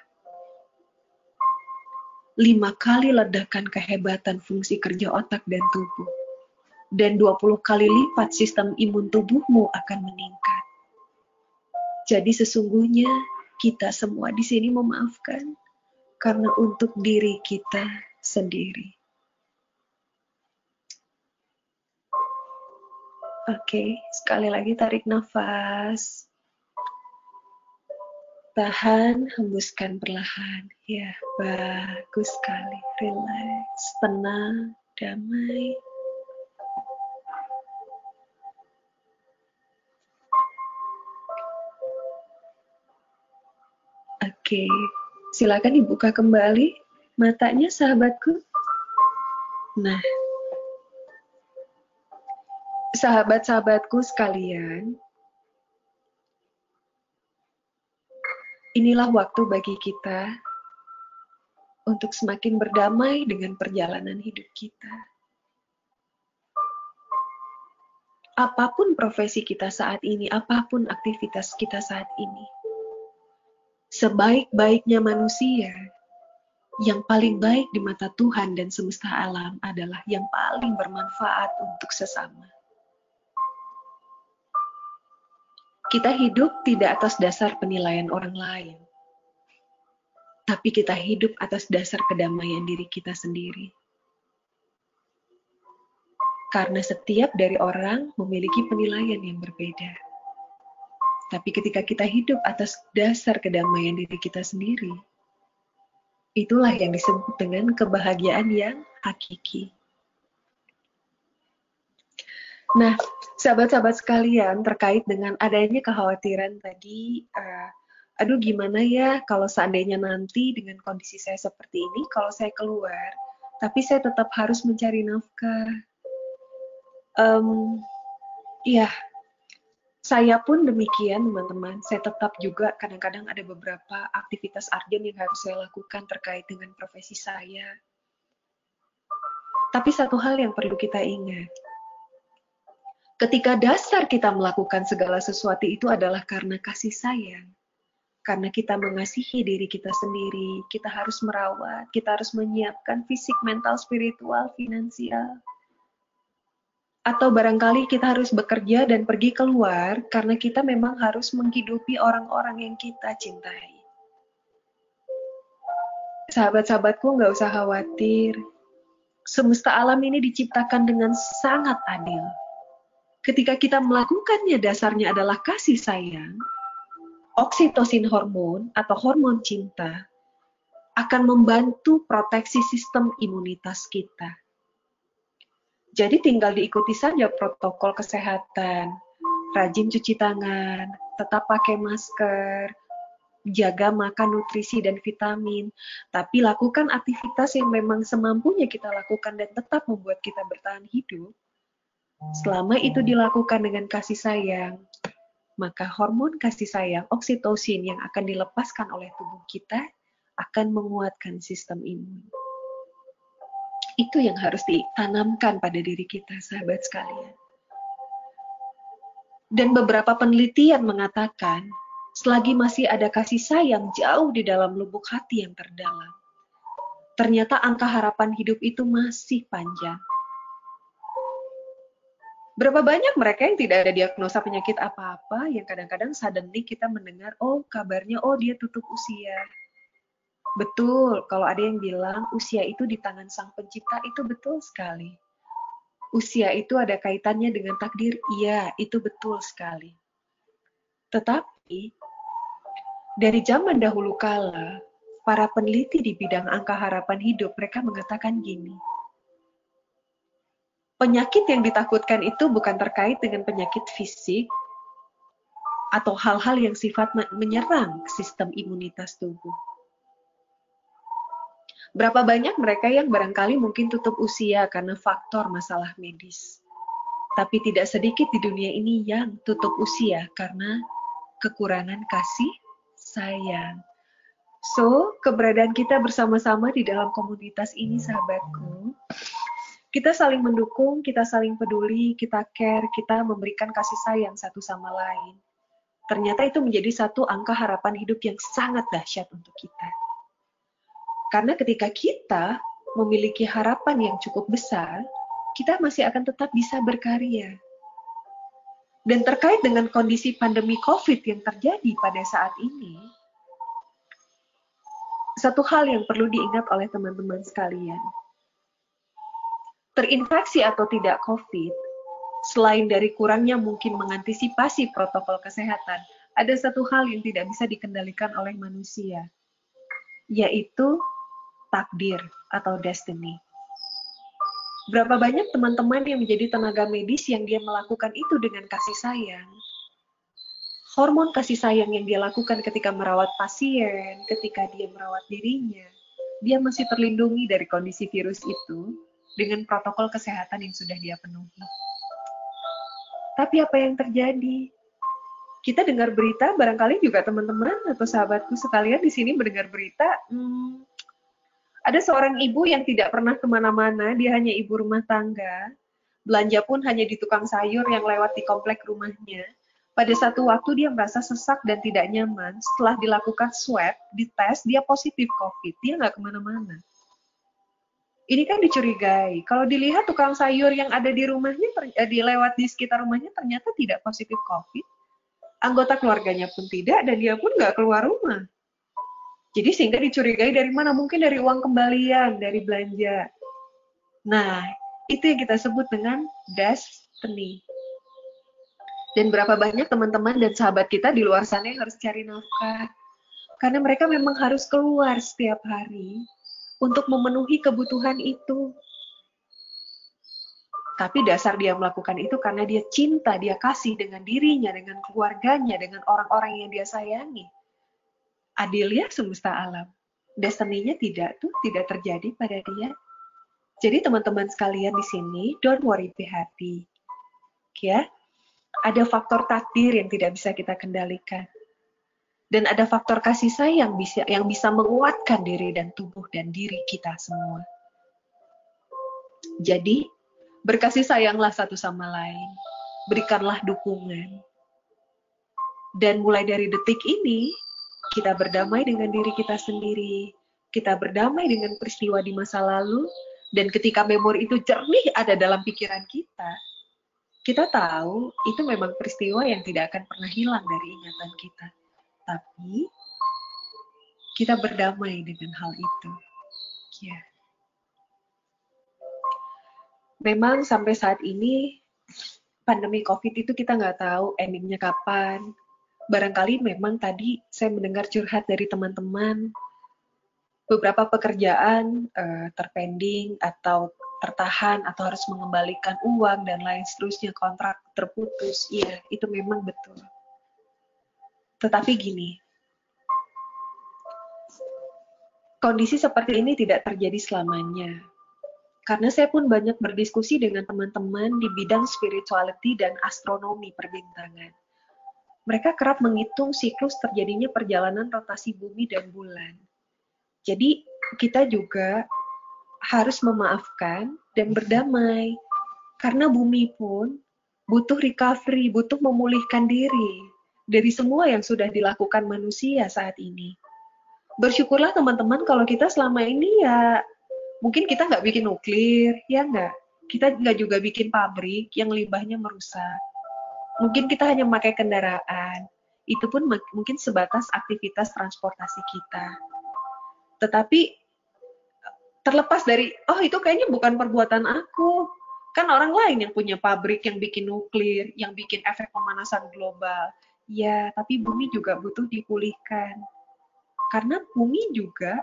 lima kali ledakan kehebatan fungsi kerja otak dan tubuh, dan 20 kali lipat sistem imun tubuhmu akan meningkat. Jadi sesungguhnya kita semua di sini memaafkan karena untuk diri kita sendiri. Oke, sekali lagi tarik nafas. Tahan, hembuskan perlahan. Ya, bagus sekali. Relax, tenang, damai. Oke, silakan dibuka kembali matanya sahabatku. Nah, sahabat-sahabatku sekalian, inilah waktu bagi kita untuk semakin berdamai dengan perjalanan hidup kita. Apa pun profesi kita saat ini, apa pun aktivitas kita saat ini, sebaik-baiknya manusia, yang paling baik di mata Tuhan dan semesta alam adalah yang paling bermanfaat untuk sesama. Kita hidup tidak atas dasar penilaian orang lain, tapi kita hidup atas dasar kedamaian diri kita sendiri. Karena setiap dari orang memiliki penilaian yang berbeda. Tapi ketika kita hidup atas dasar kedamaian diri kita sendiri, itulah yang disebut dengan kebahagiaan yang hakiki. Nah, sahabat-sahabat sekalian, terkait dengan adanya kekhawatiran tadi, uh, aduh gimana ya kalau seandainya nanti dengan kondisi saya seperti ini, kalau saya keluar, tapi saya tetap harus mencari nafkah. Um, ya, saya pun demikian teman-teman. Saya tetap juga kadang-kadang ada beberapa aktivitas arjen yang harus saya lakukan terkait dengan profesi saya. Tapi satu hal yang perlu kita ingat, Ketika dasar kita melakukan segala sesuatu itu adalah karena kasih sayang. Karena kita mengasihi diri kita sendiri, kita harus merawat, kita harus menyiapkan fisik, mental, spiritual, finansial. Atau barangkali kita harus bekerja dan pergi keluar karena kita memang harus menghidupi orang-orang yang kita cintai. Sahabat-sahabatku nggak usah khawatir. Semesta alam ini diciptakan dengan sangat adil ketika kita melakukannya dasarnya adalah kasih sayang, oksitosin hormon atau hormon cinta akan membantu proteksi sistem imunitas kita. Jadi tinggal diikuti saja protokol kesehatan, rajin cuci tangan, tetap pakai masker, jaga makan nutrisi dan vitamin, tapi lakukan aktivitas yang memang semampunya kita lakukan dan tetap membuat kita bertahan hidup. Selama itu dilakukan dengan kasih sayang, maka hormon kasih sayang oksitosin yang akan dilepaskan oleh tubuh kita akan menguatkan sistem imun. Itu yang harus ditanamkan pada diri kita, sahabat sekalian. Dan beberapa penelitian mengatakan, selagi masih ada kasih sayang jauh di dalam lubuk hati yang terdalam, ternyata angka harapan hidup itu masih panjang Berapa banyak mereka yang tidak ada diagnosa penyakit apa-apa yang kadang-kadang suddenly kita mendengar, oh kabarnya, oh dia tutup usia. Betul, kalau ada yang bilang usia itu di tangan sang pencipta, itu betul sekali. Usia itu ada kaitannya dengan takdir, iya, itu betul sekali. Tetapi, dari zaman dahulu kala, para peneliti di bidang angka harapan hidup, mereka mengatakan gini, penyakit yang ditakutkan itu bukan terkait dengan penyakit fisik atau hal-hal yang sifat menyerang sistem imunitas tubuh. Berapa banyak mereka yang barangkali mungkin tutup usia karena faktor masalah medis. Tapi tidak sedikit di dunia ini yang tutup usia karena kekurangan kasih sayang. So, keberadaan kita bersama-sama di dalam komunitas ini, sahabatku, kita saling mendukung, kita saling peduli, kita care, kita memberikan kasih sayang satu sama lain. Ternyata itu menjadi satu angka harapan hidup yang sangat dahsyat untuk kita. Karena ketika kita memiliki harapan yang cukup besar, kita masih akan tetap bisa berkarya. Dan terkait dengan kondisi pandemi COVID yang terjadi pada saat ini, satu hal yang perlu diingat oleh teman-teman sekalian. Terinfeksi atau tidak COVID, selain dari kurangnya mungkin mengantisipasi protokol kesehatan, ada satu hal yang tidak bisa dikendalikan oleh manusia, yaitu takdir atau destiny. Berapa banyak teman-teman yang menjadi tenaga medis yang dia melakukan itu dengan kasih sayang, hormon kasih sayang yang dia lakukan ketika merawat pasien, ketika dia merawat dirinya, dia masih terlindungi dari kondisi virus itu dengan protokol kesehatan yang sudah dia penuhi. Tapi apa yang terjadi? Kita dengar berita, barangkali juga teman-teman atau sahabatku sekalian di sini mendengar berita, hmm, ada seorang ibu yang tidak pernah ke mana-mana, dia hanya ibu rumah tangga, belanja pun hanya di tukang sayur yang lewat di komplek rumahnya, pada satu waktu dia merasa sesak dan tidak nyaman. Setelah dilakukan swab, dites, dia positif COVID. Dia nggak ke mana-mana. Ini kan dicurigai. Kalau dilihat tukang sayur yang ada di rumahnya, eh, dilewat di sekitar rumahnya ternyata tidak positif COVID. Anggota keluarganya pun tidak, dan dia pun nggak keluar rumah. Jadi sehingga dicurigai dari mana? Mungkin dari uang kembalian, dari belanja. Nah, itu yang kita sebut dengan destiny. Dan berapa banyak teman-teman dan sahabat kita di luar sana yang harus cari nafkah. Karena mereka memang harus keluar setiap hari untuk memenuhi kebutuhan itu. Tapi dasar dia melakukan itu karena dia cinta, dia kasih dengan dirinya, dengan keluarganya, dengan orang-orang yang dia sayangi. Adil ya semesta alam. Destiny-nya tidak tuh, tidak terjadi pada dia. Jadi teman-teman sekalian di sini, don't worry, be happy. Ya, ada faktor takdir yang tidak bisa kita kendalikan. Dan ada faktor kasih sayang bisa, yang bisa menguatkan diri dan tubuh dan diri kita semua. Jadi, berkasih sayanglah satu sama lain. Berikanlah dukungan. Dan mulai dari detik ini, kita berdamai dengan diri kita sendiri. Kita berdamai dengan peristiwa di masa lalu. Dan ketika memori itu jernih ada dalam pikiran kita, kita tahu itu memang peristiwa yang tidak akan pernah hilang dari ingatan kita. Tapi kita berdamai dengan hal itu. Ya. Memang sampai saat ini pandemi COVID itu kita nggak tahu endingnya kapan. Barangkali memang tadi saya mendengar curhat dari teman-teman beberapa pekerjaan uh, terpending atau tertahan atau harus mengembalikan uang dan lain seterusnya kontrak terputus. Iya itu memang betul. Tetapi gini kondisi seperti ini tidak terjadi selamanya. Karena saya pun banyak berdiskusi dengan teman-teman di bidang spirituality dan astronomi perbintangan mereka kerap menghitung siklus terjadinya perjalanan rotasi bumi dan bulan jadi kita juga harus memaafkan dan berdamai. Karena bumi pun butuh recovery, butuh memulihkan diri dari semua yang sudah dilakukan manusia saat ini. Bersyukurlah teman-teman kalau kita selama ini ya mungkin kita nggak bikin nuklir, ya nggak? Kita nggak juga bikin pabrik yang limbahnya merusak. Mungkin kita hanya memakai kendaraan. Itu pun mungkin sebatas aktivitas transportasi kita. Tetapi terlepas dari oh itu kayaknya bukan perbuatan aku kan orang lain yang punya pabrik yang bikin nuklir yang bikin efek pemanasan global ya tapi bumi juga butuh dipulihkan karena bumi juga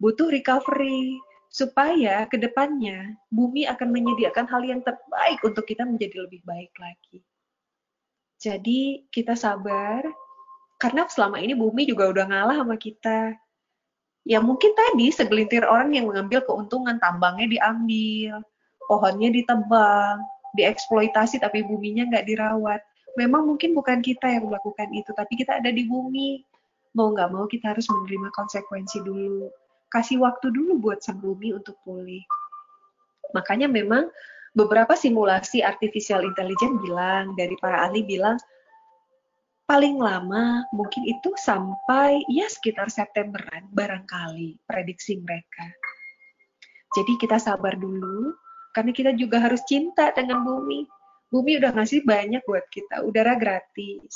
butuh recovery supaya ke depannya bumi akan menyediakan hal yang terbaik untuk kita menjadi lebih baik lagi jadi kita sabar karena selama ini bumi juga udah ngalah sama kita ya mungkin tadi segelintir orang yang mengambil keuntungan tambangnya diambil, pohonnya ditebang, dieksploitasi tapi buminya nggak dirawat. Memang mungkin bukan kita yang melakukan itu, tapi kita ada di bumi. Mau nggak mau kita harus menerima konsekuensi dulu. Kasih waktu dulu buat sang bumi untuk pulih. Makanya memang beberapa simulasi artificial intelligence bilang, dari para ahli bilang, paling lama mungkin itu sampai ya sekitar Septemberan barangkali prediksi mereka. Jadi kita sabar dulu karena kita juga harus cinta dengan bumi. Bumi udah ngasih banyak buat kita, udara gratis.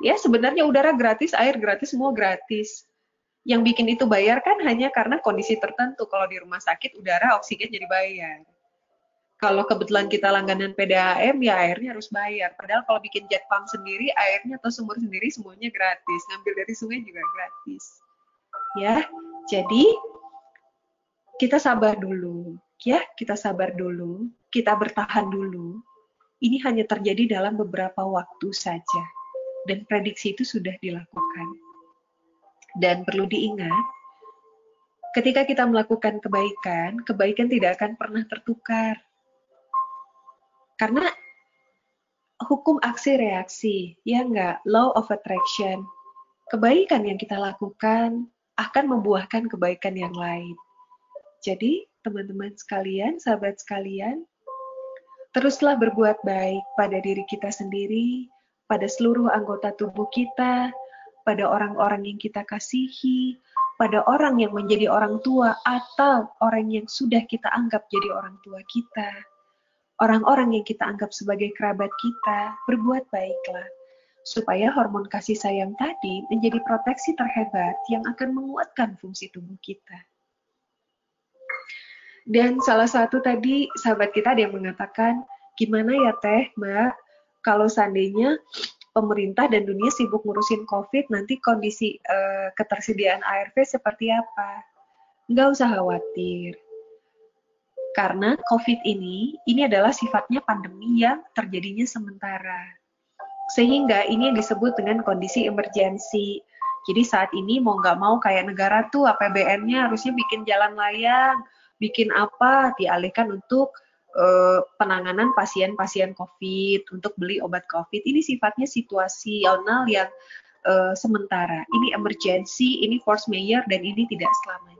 Ya sebenarnya udara gratis, air gratis, semua gratis. Yang bikin itu bayar kan hanya karena kondisi tertentu. Kalau di rumah sakit udara oksigen jadi bayar. Kalau kebetulan kita langganan PDAM ya airnya harus bayar. Padahal kalau bikin jet pump sendiri, airnya atau sumur sendiri semuanya gratis. Ngambil dari sungai juga gratis. Ya, jadi kita sabar dulu. Ya, kita sabar dulu. Kita bertahan dulu. Ini hanya terjadi dalam beberapa waktu saja. Dan prediksi itu sudah dilakukan. Dan perlu diingat, ketika kita melakukan kebaikan, kebaikan tidak akan pernah tertukar karena hukum aksi reaksi, ya enggak, law of attraction. Kebaikan yang kita lakukan akan membuahkan kebaikan yang lain. Jadi, teman-teman sekalian, sahabat sekalian, teruslah berbuat baik pada diri kita sendiri, pada seluruh anggota tubuh kita, pada orang-orang yang kita kasihi, pada orang yang menjadi orang tua atau orang yang sudah kita anggap jadi orang tua kita orang-orang yang kita anggap sebagai kerabat kita, berbuat baiklah, supaya hormon kasih sayang tadi menjadi proteksi terhebat yang akan menguatkan fungsi tubuh kita. Dan salah satu tadi sahabat kita ada yang mengatakan, gimana ya teh mbak, kalau seandainya pemerintah dan dunia sibuk ngurusin COVID, nanti kondisi uh, ketersediaan ARV seperti apa? Nggak usah khawatir karena COVID ini, ini adalah sifatnya pandemi yang terjadinya sementara. Sehingga ini disebut dengan kondisi emergensi. Jadi saat ini mau nggak mau kayak negara tuh APBN-nya harusnya bikin jalan layang, bikin apa, dialihkan untuk uh, penanganan pasien-pasien COVID, untuk beli obat COVID. Ini sifatnya situasional yang uh, sementara. Ini emergency, ini force majeure, dan ini tidak selamanya.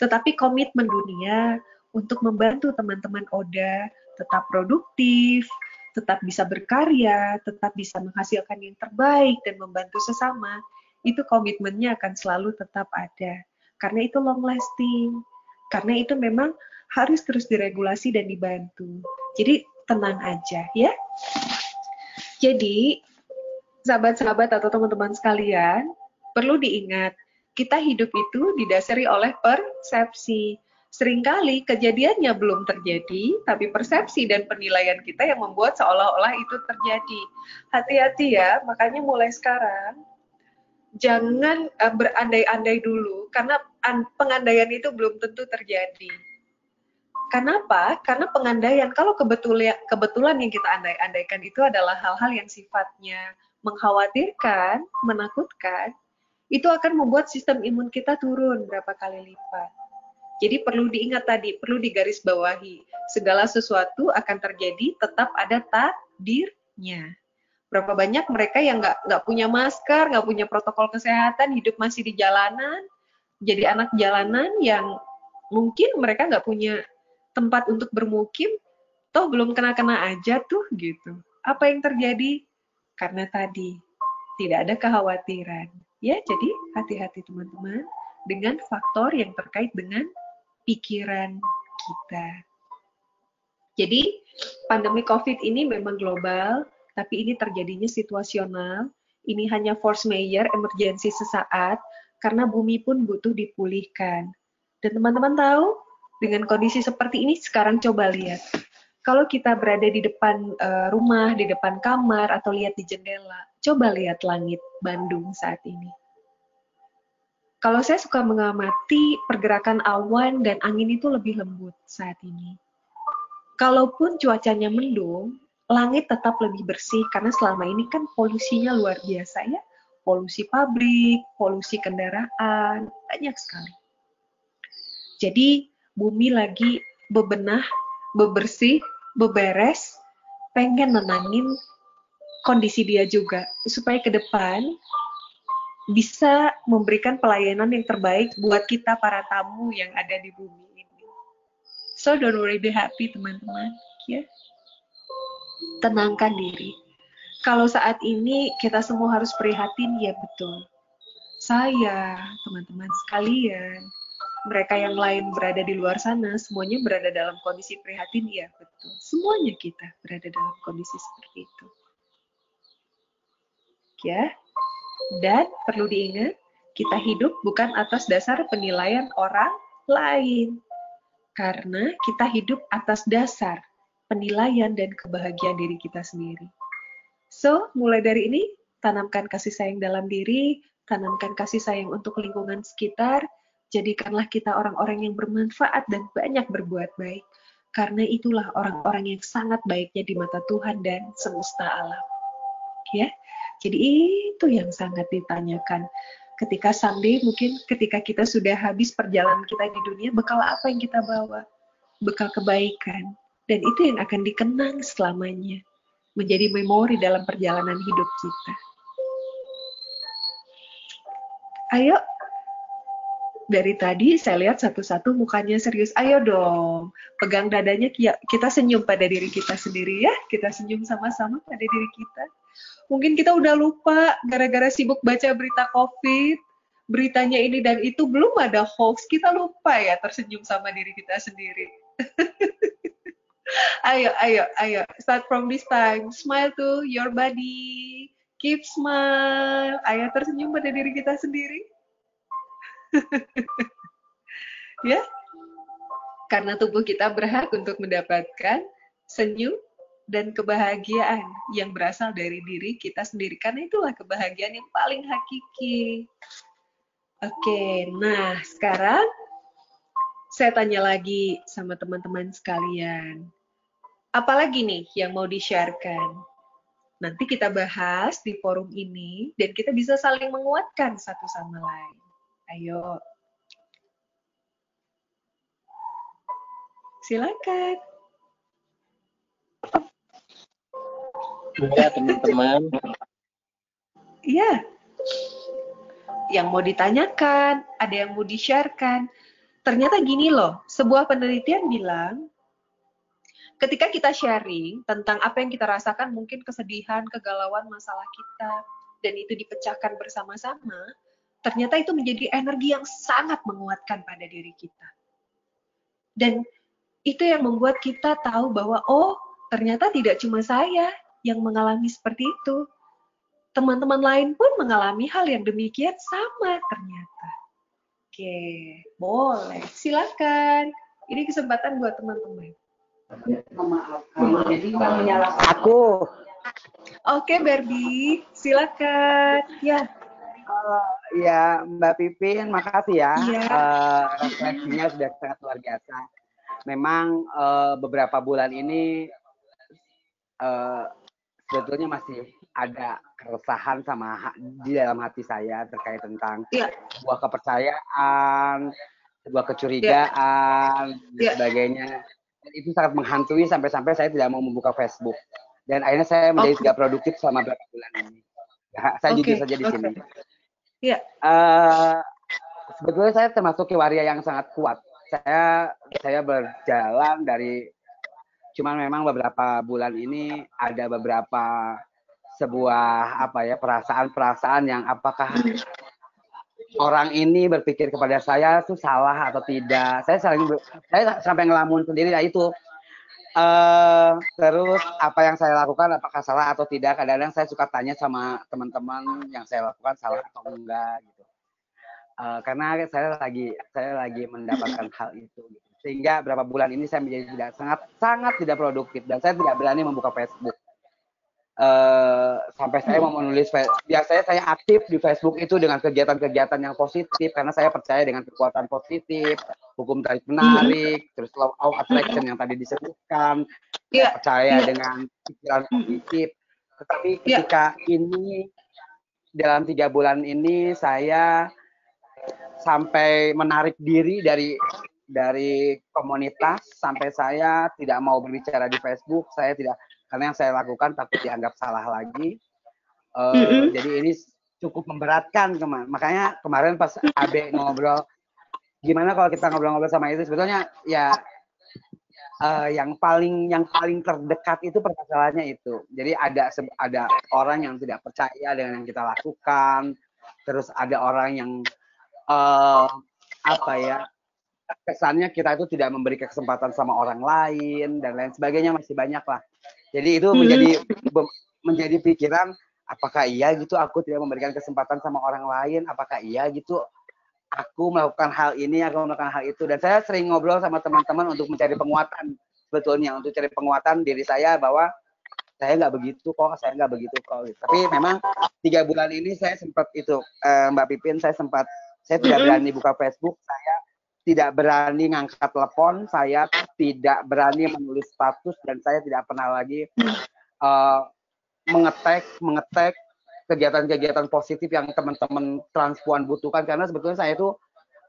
Tetapi komitmen dunia untuk membantu teman-teman Oda tetap produktif, tetap bisa berkarya, tetap bisa menghasilkan yang terbaik dan membantu sesama, itu komitmennya akan selalu tetap ada. Karena itu long lasting. Karena itu memang harus terus diregulasi dan dibantu. Jadi tenang aja ya. Jadi sahabat-sahabat atau teman-teman sekalian, perlu diingat, kita hidup itu didasari oleh persepsi sering kali kejadiannya belum terjadi, tapi persepsi dan penilaian kita yang membuat seolah-olah itu terjadi. Hati-hati ya, makanya mulai sekarang jangan uh, berandai-andai dulu karena pengandaian itu belum tentu terjadi. Kenapa? Karena pengandaian kalau kebetulan kebetulan yang kita andai-andaikan itu adalah hal-hal yang sifatnya mengkhawatirkan, menakutkan, itu akan membuat sistem imun kita turun berapa kali lipat. Jadi perlu diingat tadi, perlu digarisbawahi. Segala sesuatu akan terjadi, tetap ada takdirnya. Berapa banyak mereka yang nggak nggak punya masker, nggak punya protokol kesehatan, hidup masih di jalanan, jadi anak jalanan yang mungkin mereka nggak punya tempat untuk bermukim, toh belum kena-kena aja tuh gitu. Apa yang terjadi? Karena tadi tidak ada kekhawatiran. Ya, jadi hati-hati teman-teman dengan faktor yang terkait dengan pikiran kita. Jadi, pandemi COVID ini memang global, tapi ini terjadinya situasional. Ini hanya force majeure, emergensi sesaat, karena bumi pun butuh dipulihkan. Dan teman-teman tahu, dengan kondisi seperti ini, sekarang coba lihat. Kalau kita berada di depan uh, rumah, di depan kamar, atau lihat di jendela, coba lihat langit Bandung saat ini kalau saya suka mengamati pergerakan awan dan angin itu lebih lembut saat ini. Kalaupun cuacanya mendung, langit tetap lebih bersih karena selama ini kan polusinya luar biasa ya. Polusi pabrik, polusi kendaraan, banyak sekali. Jadi bumi lagi bebenah, bebersih, beberes, pengen menangin kondisi dia juga supaya ke depan bisa memberikan pelayanan yang terbaik buat kita para tamu yang ada di bumi ini. So don't worry, be happy teman-teman. Ya. Tenangkan diri. Kalau saat ini kita semua harus prihatin, ya betul. Saya, teman-teman sekalian, mereka yang lain berada di luar sana, semuanya berada dalam kondisi prihatin, ya betul. Semuanya kita berada dalam kondisi seperti itu. Ya, dan perlu diingat, Kita hidup bukan atas dasar penilaian orang lain. Karena kita hidup atas dasar penilaian dan kebahagiaan diri kita sendiri. So, mulai dari ini, tanamkan kasih sayang dalam diri, tanamkan kasih sayang untuk lingkungan sekitar, jadikanlah kita orang-orang yang bermanfaat dan banyak berbuat baik. Karena itulah orang-orang yang sangat baiknya di mata Tuhan dan semesta alam. Ya, jadi itu yang sangat ditanyakan. Ketika someday mungkin ketika kita sudah habis perjalanan kita di dunia, bekal apa yang kita bawa? Bekal kebaikan, dan itu yang akan dikenang selamanya, menjadi memori dalam perjalanan hidup kita. Ayo, dari tadi saya lihat satu-satu mukanya serius. Ayo dong, pegang dadanya kita senyum pada diri kita sendiri ya. Kita senyum sama-sama pada diri kita. Mungkin kita udah lupa gara-gara sibuk baca berita COVID, beritanya ini dan itu belum ada hoax. Kita lupa ya tersenyum sama diri kita sendiri. [laughs] ayo, ayo, ayo. Start from this time. Smile to your body. Keep smile. Ayo tersenyum pada diri kita sendiri. [laughs] ya. Karena tubuh kita berhak untuk mendapatkan senyum dan kebahagiaan yang berasal dari diri kita sendiri. Karena itulah kebahagiaan yang paling hakiki. Oke, nah sekarang saya tanya lagi sama teman-teman sekalian apalagi nih yang mau di-sharekan? Nanti kita bahas di forum ini dan kita bisa saling menguatkan satu sama lain. Ayo. Silakan. Ya, teman-teman. Iya. Yang mau ditanyakan, ada yang mau di-sharekan. Ternyata gini loh, sebuah penelitian bilang ketika kita sharing tentang apa yang kita rasakan, mungkin kesedihan, kegalauan, masalah kita, dan itu dipecahkan bersama-sama, ternyata itu menjadi energi yang sangat menguatkan pada diri kita. Dan itu yang membuat kita tahu bahwa, oh, ternyata tidak cuma saya yang mengalami seperti itu. Teman-teman lain pun mengalami hal yang demikian sama ternyata. Oke, boleh. Silakan. Ini kesempatan buat teman-teman. Aku. Oke, Barbie, silakan. Ya. Uh, ya, Mbak Pipin, makasih ya. ya. Uh, refleksinya sudah sangat luar biasa. Memang uh, beberapa bulan ini uh, sebetulnya masih ada keresahan sama di dalam hati saya terkait tentang ya. sebuah kepercayaan, sebuah kecurigaan, dan ya. sebagainya dan itu sangat menghantui sampai-sampai saya tidak mau membuka Facebook dan akhirnya saya menjadi okay. tidak produktif selama beberapa bulan ini. Ya, saya okay. jujur saja di okay. sini. Iya. Uh, sebetulnya saya termasuk waria yang sangat kuat. Saya saya berjalan dari cuman memang beberapa bulan ini ada beberapa sebuah apa ya perasaan-perasaan yang apakah orang ini berpikir kepada saya itu salah atau tidak. Saya sering saya sampai ngelamun sendiri ya itu. Uh, terus apa yang saya lakukan apakah salah atau tidak? Kadang-kadang saya suka tanya sama teman-teman yang saya lakukan salah atau enggak gitu. Uh, karena saya lagi saya lagi mendapatkan hal itu gitu. Sehingga berapa bulan ini saya menjadi tidak sangat sangat tidak produktif dan saya tidak berani membuka Facebook uh, sampai saya mau menulis biasanya saya aktif di Facebook itu dengan kegiatan-kegiatan yang positif karena saya percaya dengan kekuatan positif hukum tarik menarik mm-hmm. terus law of attraction yang tadi disebutkan yeah. percaya yeah. dengan pikiran positif tetapi iya. ketika yeah. ini dalam tiga bulan ini saya sampai menarik diri dari dari komunitas sampai saya tidak mau berbicara di Facebook saya tidak karena yang saya lakukan takut dianggap salah lagi. Uh, mm-hmm. Jadi ini cukup memberatkan kemarin. Makanya kemarin pas Abe ngobrol, gimana kalau kita ngobrol-ngobrol sama itu sebetulnya ya uh, yang paling yang paling terdekat itu permasalahannya itu. Jadi ada ada orang yang tidak percaya dengan yang kita lakukan, terus ada orang yang uh, apa ya kesannya kita itu tidak memberi kesempatan sama orang lain dan lain sebagainya masih banyak lah. Jadi itu hmm. menjadi menjadi pikiran apakah iya gitu aku tidak memberikan kesempatan sama orang lain? Apakah iya gitu aku melakukan hal ini aku melakukan hal itu? Dan saya sering ngobrol sama teman-teman untuk mencari penguatan. Sebetulnya untuk cari penguatan diri saya bahwa saya nggak begitu kok saya nggak begitu kok. Tapi memang tiga bulan ini saya sempat itu eh, Mbak Pipin saya sempat saya tidak berani buka Facebook saya tidak berani ngangkat telepon, saya tidak berani menulis status dan saya tidak pernah lagi uh, mengetek mengetek kegiatan-kegiatan positif yang teman-teman transpuan butuhkan. Karena sebetulnya saya itu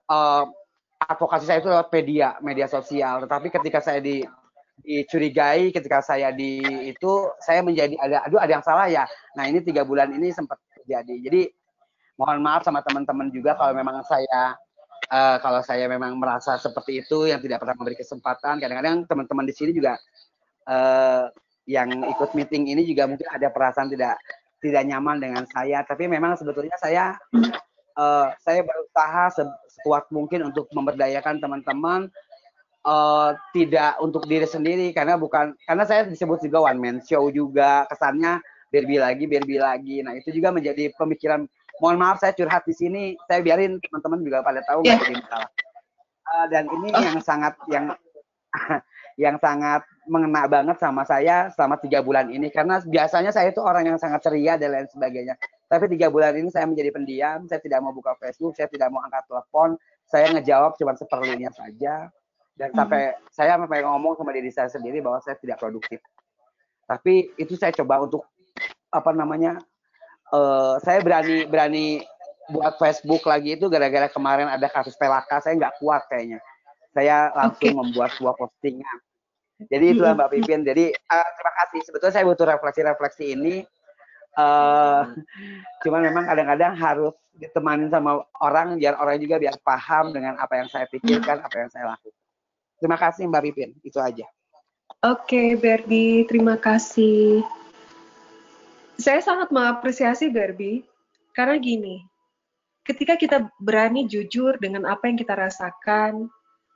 uh, advokasi saya itu lewat media media sosial. Tetapi ketika saya di dicurigai ketika saya di itu saya menjadi ada aduh ada yang salah ya? Nah ini tiga bulan ini sempat terjadi. Jadi mohon maaf sama teman-teman juga kalau memang saya uh, kalau saya memang merasa seperti itu yang tidak pernah memberi kesempatan kadang-kadang teman-teman di sini juga uh, yang ikut meeting ini juga mungkin ada perasaan tidak tidak nyaman dengan saya. Tapi memang sebetulnya saya uh, saya berusaha se sekuat mungkin untuk memberdayakan teman-teman uh, tidak untuk diri sendiri. Karena bukan karena saya disebut juga one man show juga. Kesannya berbi lagi berbi lagi. Nah itu juga menjadi pemikiran mohon maaf saya curhat di sini saya biarin teman-teman juga pada tahu yeah. jadi masalah uh, dan ini oh. yang sangat yang [laughs] yang sangat mengena banget sama saya selama tiga bulan ini karena biasanya saya itu orang yang sangat ceria dan lain sebagainya tapi tiga bulan ini saya menjadi pendiam saya tidak mau buka Facebook saya tidak mau angkat telepon saya ngejawab cuma seperlunya saja dan mm-hmm. sampai mm -hmm. saya sampai ngomong sama diri saya sendiri bahwa saya tidak produktif tapi itu saya coba untuk apa namanya uh, saya berani berani buat Facebook lagi itu gara-gara kemarin ada kasus pelaka saya nggak kuat kayaknya. Saya langsung okay. membuat sebuah postingan. Jadi itulah Mbak Pipin jadi uh, terima kasih. Sebetulnya saya butuh refleksi-refleksi ini. Uh, cuman memang kadang-kadang harus ditemani sama orang biar orang juga biar paham dengan apa yang saya pikirkan apa yang saya lakukan. Terima kasih Mbak Pipin itu aja. Oke okay, Berdi. Terima kasih saya sangat mengapresiasi Derby karena gini, ketika kita berani jujur dengan apa yang kita rasakan,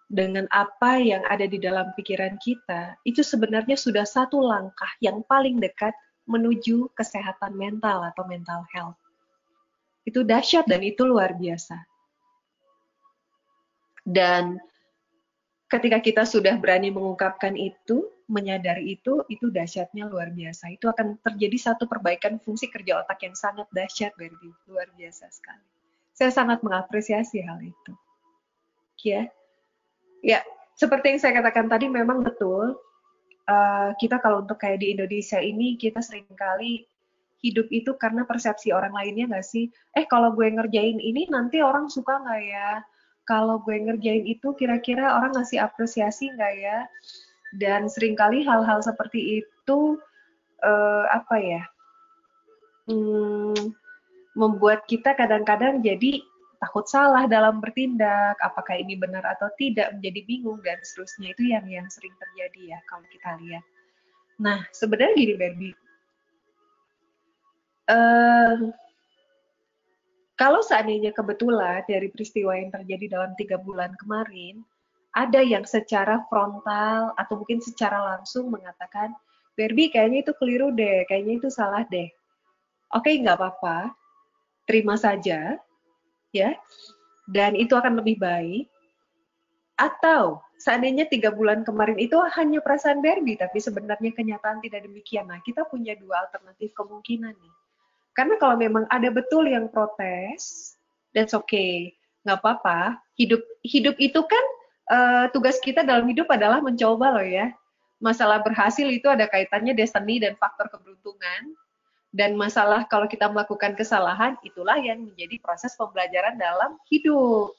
dengan apa yang ada di dalam pikiran kita, itu sebenarnya sudah satu langkah yang paling dekat menuju kesehatan mental atau mental health. Itu dahsyat dan itu luar biasa. Dan ketika kita sudah berani mengungkapkan itu, menyadari itu, itu dahsyatnya luar biasa. Itu akan terjadi satu perbaikan fungsi kerja otak yang sangat dahsyat, Berdi. Luar biasa sekali. Saya sangat mengapresiasi hal itu. Ya, ya seperti yang saya katakan tadi, memang betul. Uh, kita kalau untuk kayak di Indonesia ini, kita sering kali hidup itu karena persepsi orang lainnya nggak sih? Eh, kalau gue ngerjain ini, nanti orang suka nggak ya? Kalau gue ngerjain itu, kira-kira orang ngasih apresiasi nggak ya? Dan sering kali hal-hal seperti itu uh, apa ya hmm, membuat kita kadang-kadang jadi takut salah dalam bertindak apakah ini benar atau tidak menjadi bingung dan seterusnya. Itu yang yang sering terjadi ya kalau kita lihat. Nah sebenarnya gini Barbie. Uh, kalau seandainya kebetulan dari peristiwa yang terjadi dalam tiga bulan kemarin ada yang secara frontal atau mungkin secara langsung mengatakan, Barbie kayaknya itu keliru deh, kayaknya itu salah deh. Oke, nggak apa-apa, terima saja, ya, dan itu akan lebih baik. Atau seandainya tiga bulan kemarin itu hanya perasaan Barbie, tapi sebenarnya kenyataan tidak demikian. Nah, kita punya dua alternatif kemungkinan nih. Karena kalau memang ada betul yang protes, that's okay, nggak apa-apa. Hidup hidup itu kan uh, tugas kita dalam hidup adalah mencoba loh ya. Masalah berhasil itu ada kaitannya destiny dan faktor keberuntungan. Dan masalah kalau kita melakukan kesalahan, itulah yang menjadi proses pembelajaran dalam hidup.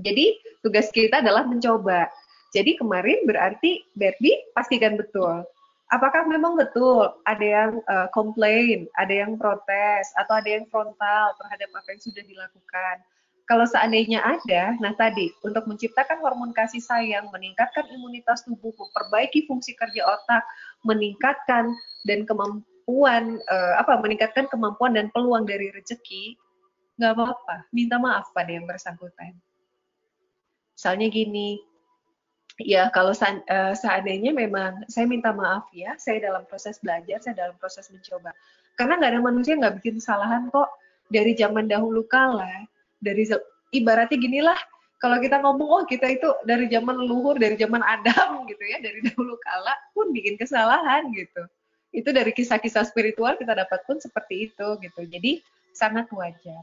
Jadi tugas kita adalah mencoba. Jadi kemarin berarti Barbie pastikan betul. Apakah memang betul ada yang uh, komplain, ada yang protes, atau ada yang frontal terhadap apa yang sudah dilakukan? Kalau seandainya ada, nah tadi untuk menciptakan hormon kasih sayang, meningkatkan imunitas tubuh, memperbaiki fungsi kerja otak, meningkatkan dan kemampuan uh, apa meningkatkan kemampuan dan peluang dari rezeki, nggak apa-apa, minta maaf pada yang bersangkutan. Misalnya gini, ya kalau uh, seandainya memang saya minta maaf ya, saya dalam proses belajar, saya dalam proses mencoba. Karena nggak ada manusia nggak bikin kesalahan kok dari zaman dahulu kala. Dari ibaratnya ginilah, kalau kita ngomong oh kita itu dari zaman leluhur, dari zaman Adam [laughs] gitu ya, dari dahulu kala pun bikin kesalahan gitu. Itu dari kisah-kisah spiritual kita dapat pun seperti itu gitu. Jadi sangat wajar.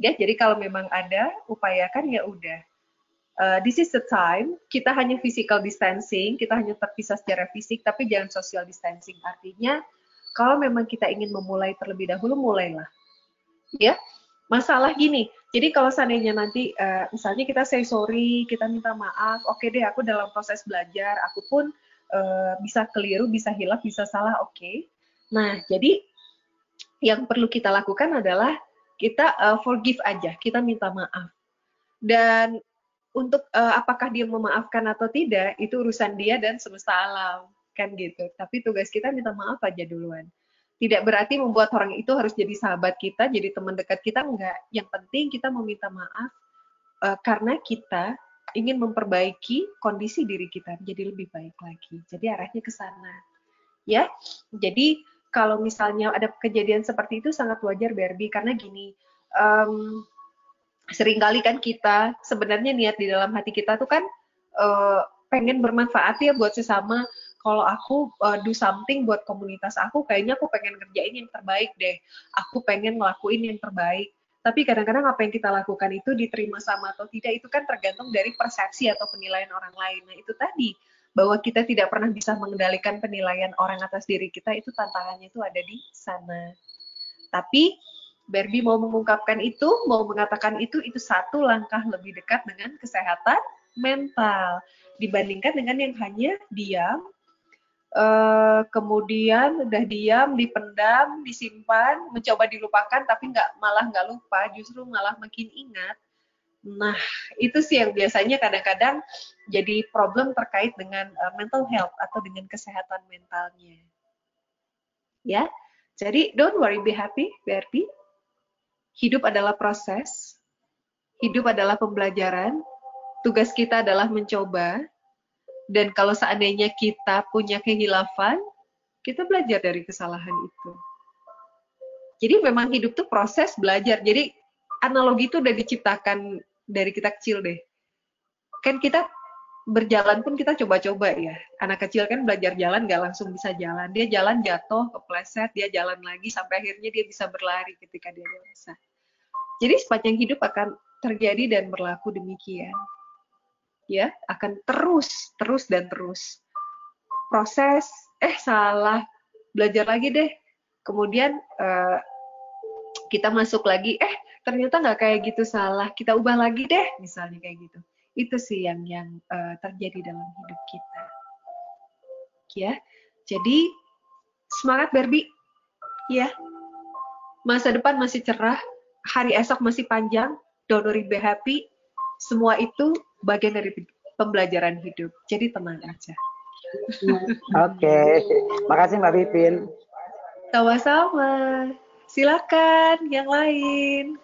Ya, jadi kalau memang ada, upayakan ya udah uh, this is the time kita hanya physical distancing, kita hanya terpisah secara fisik, tapi jangan social distancing. Artinya kalau memang kita ingin memulai terlebih dahulu, mulailah. Ya, masalah gini. Jadi kalau seandainya nanti, uh, misalnya kita say sorry, kita minta maaf, oke okay deh, aku dalam proses belajar, aku pun uh, bisa keliru, bisa hilaf, bisa salah, oke. Okay. Nah, jadi yang perlu kita lakukan adalah kita uh, forgive aja, kita minta maaf. Dan untuk uh, apakah dia memaafkan atau tidak itu urusan dia dan semesta alam kan gitu. Tapi tugas kita minta maaf aja duluan. Tidak berarti membuat orang itu harus jadi sahabat kita, jadi teman dekat kita enggak. Yang penting kita meminta maaf uh, karena kita ingin memperbaiki kondisi diri kita jadi lebih baik lagi. Jadi arahnya ke sana. Ya. Jadi kalau misalnya ada kejadian seperti itu sangat wajar Barbie karena gini, um, sering kali kan kita sebenarnya niat di dalam hati kita tuh kan uh, pengen bermanfaat ya buat sesama. Kalau aku uh, do something buat komunitas aku, kayaknya aku pengen kerjain yang terbaik deh. Aku pengen ngelakuin yang terbaik. Tapi kadang-kadang apa yang kita lakukan itu diterima sama atau tidak itu kan tergantung dari persepsi atau penilaian orang lain. Nah itu tadi bahwa kita tidak pernah bisa mengendalikan penilaian orang atas diri kita itu tantangannya itu ada di sana. Tapi Barbie mau mengungkapkan itu, mau mengatakan itu, itu satu langkah lebih dekat dengan kesehatan mental dibandingkan dengan yang hanya diam, uh, kemudian udah diam, dipendam, disimpan, mencoba dilupakan, tapi nggak malah nggak lupa, justru malah makin ingat. Nah, itu sih yang biasanya kadang-kadang jadi problem terkait dengan uh, mental health atau dengan kesehatan mentalnya. Ya, jadi don't worry, be happy, Barbie hidup adalah proses, hidup adalah pembelajaran, tugas kita adalah mencoba, dan kalau seandainya kita punya kehilafan, kita belajar dari kesalahan itu. Jadi memang hidup tuh proses belajar. Jadi analogi itu udah diciptakan dari kita kecil deh. Kan kita berjalan pun kita coba-coba ya. Anak kecil kan belajar jalan nggak langsung bisa jalan. Dia jalan jatuh, kepleset, dia jalan lagi sampai akhirnya dia bisa berlari ketika dia dewasa. Jadi sepanjang hidup akan terjadi dan berlaku demikian. Ya, akan terus, terus dan terus. Proses, eh salah, belajar lagi deh. Kemudian uh, kita masuk lagi, eh ternyata nggak kayak gitu salah, kita ubah lagi deh, misalnya kayak gitu. Itu sih yang yang uh, terjadi dalam hidup kita. Ya, jadi semangat Barbie, ya. Masa depan masih cerah, hari esok masih panjang, don't worry, be happy. Semua itu bagian dari pembelajaran hidup. Jadi tenang aja. Oke, okay. makasih Mbak Pipin. Sama-sama. Silakan yang lain.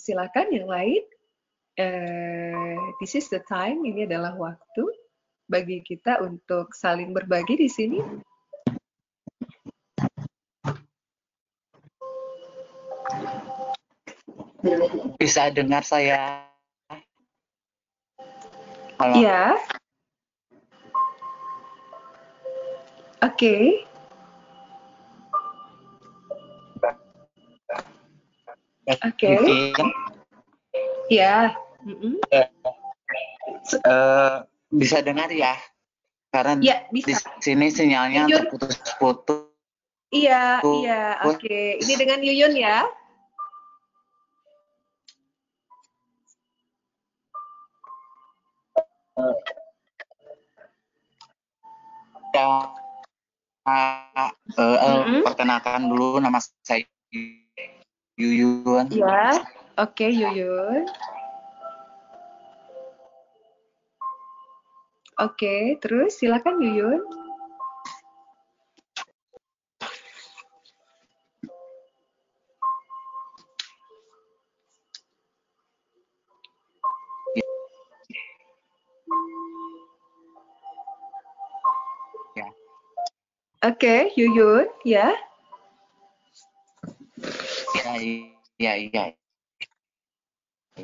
Silakan yang lain. Uh, this is the time. Ini adalah waktu bagi kita untuk saling berbagi di sini. Bisa dengar saya? Halo. Iya. Oke. Oke. Ya. bisa dengar ya? Karena ya, bisa. di sini sinyalnya terputus-putus. Iya, iya. Oke. Okay. Ini dengan Yuyun ya? Ya uh, uh, mm-hmm. perkenalkan dulu nama saya Yuyun. Ya, oke okay, Yuyun. Oke, okay, terus silakan Yuyun. Oke, okay, Yuyun, ya. Ya, iya, iya.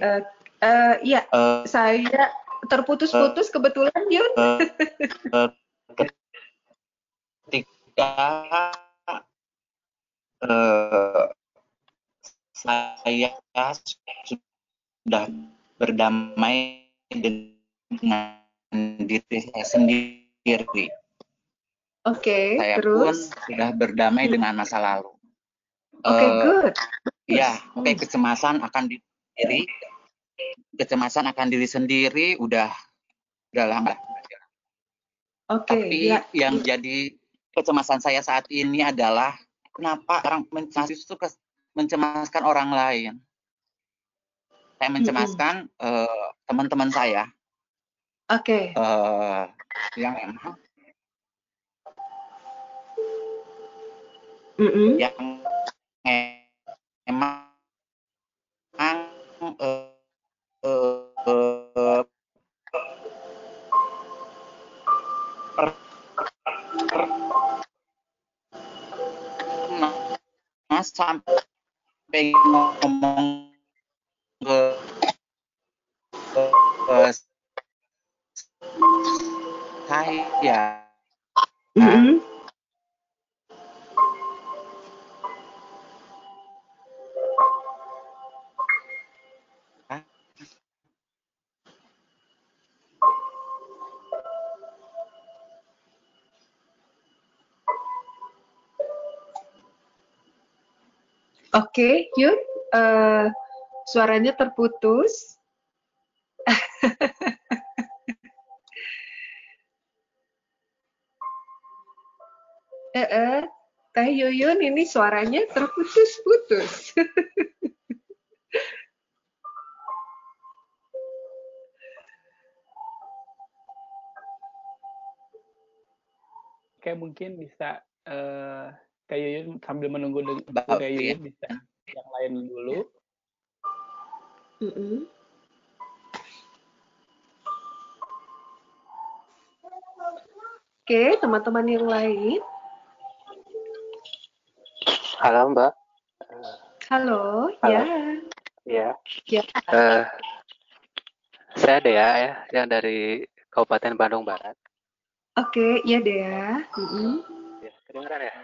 Uh, uh, ya, uh, saya terputus-putus uh, kebetulan, Yun. Uh, uh, ketika uh, saya sudah berdamai dengan diri saya sendiri. Oke, okay, saya terus? pun sudah berdamai hmm. dengan masa lalu. Oke, okay, uh, good. Ya, oke okay, kecemasan akan diri kecemasan akan diri sendiri udah udah lama. Oke. Okay, Tapi ya. yang jadi kecemasan saya saat ini adalah kenapa orang mahasiswa itu mencemaskan orang lain. Saya mencemaskan mm -hmm. uh, teman-teman saya. Oke. Okay. Uh, yang emang mm -hmm. yang emang uh, uh, uh, sampai ngomong Yun, uh, suaranya terputus. [laughs] eh, eh, Teh Yuyun ini suaranya terputus-putus. Oke, mungkin bisa uh, kayak Yuyun sambil menunggu kayak Yuyun bisa yang lain dulu. Mm -hmm. Oke, teman-teman yang lain. Halo Mbak. Halo, Halo. ya. Ya. Ya. Uh, saya Dea ya, yang dari Kabupaten Bandung Barat. Oke, ya Dea. Mm -hmm. Ya, kedengeran ya?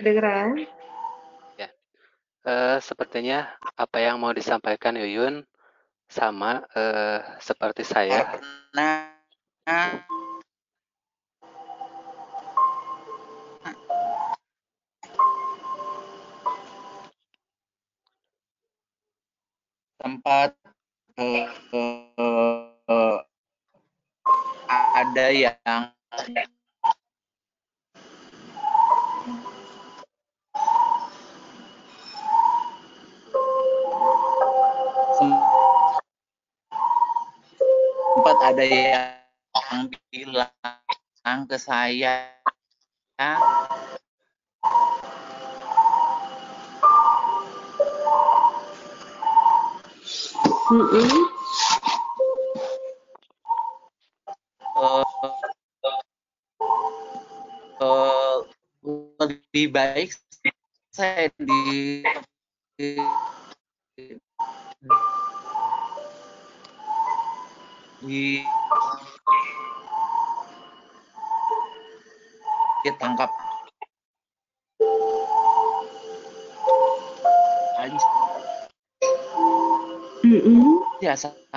Kedengeran. Uh, sepertinya apa yang mau disampaikan Yuyun sama uh, seperti saya. Nah, tempat uh, uh, ada yang ke saya Mm -hmm. uh, uh, lebih baik saya di, di di -hmm. ya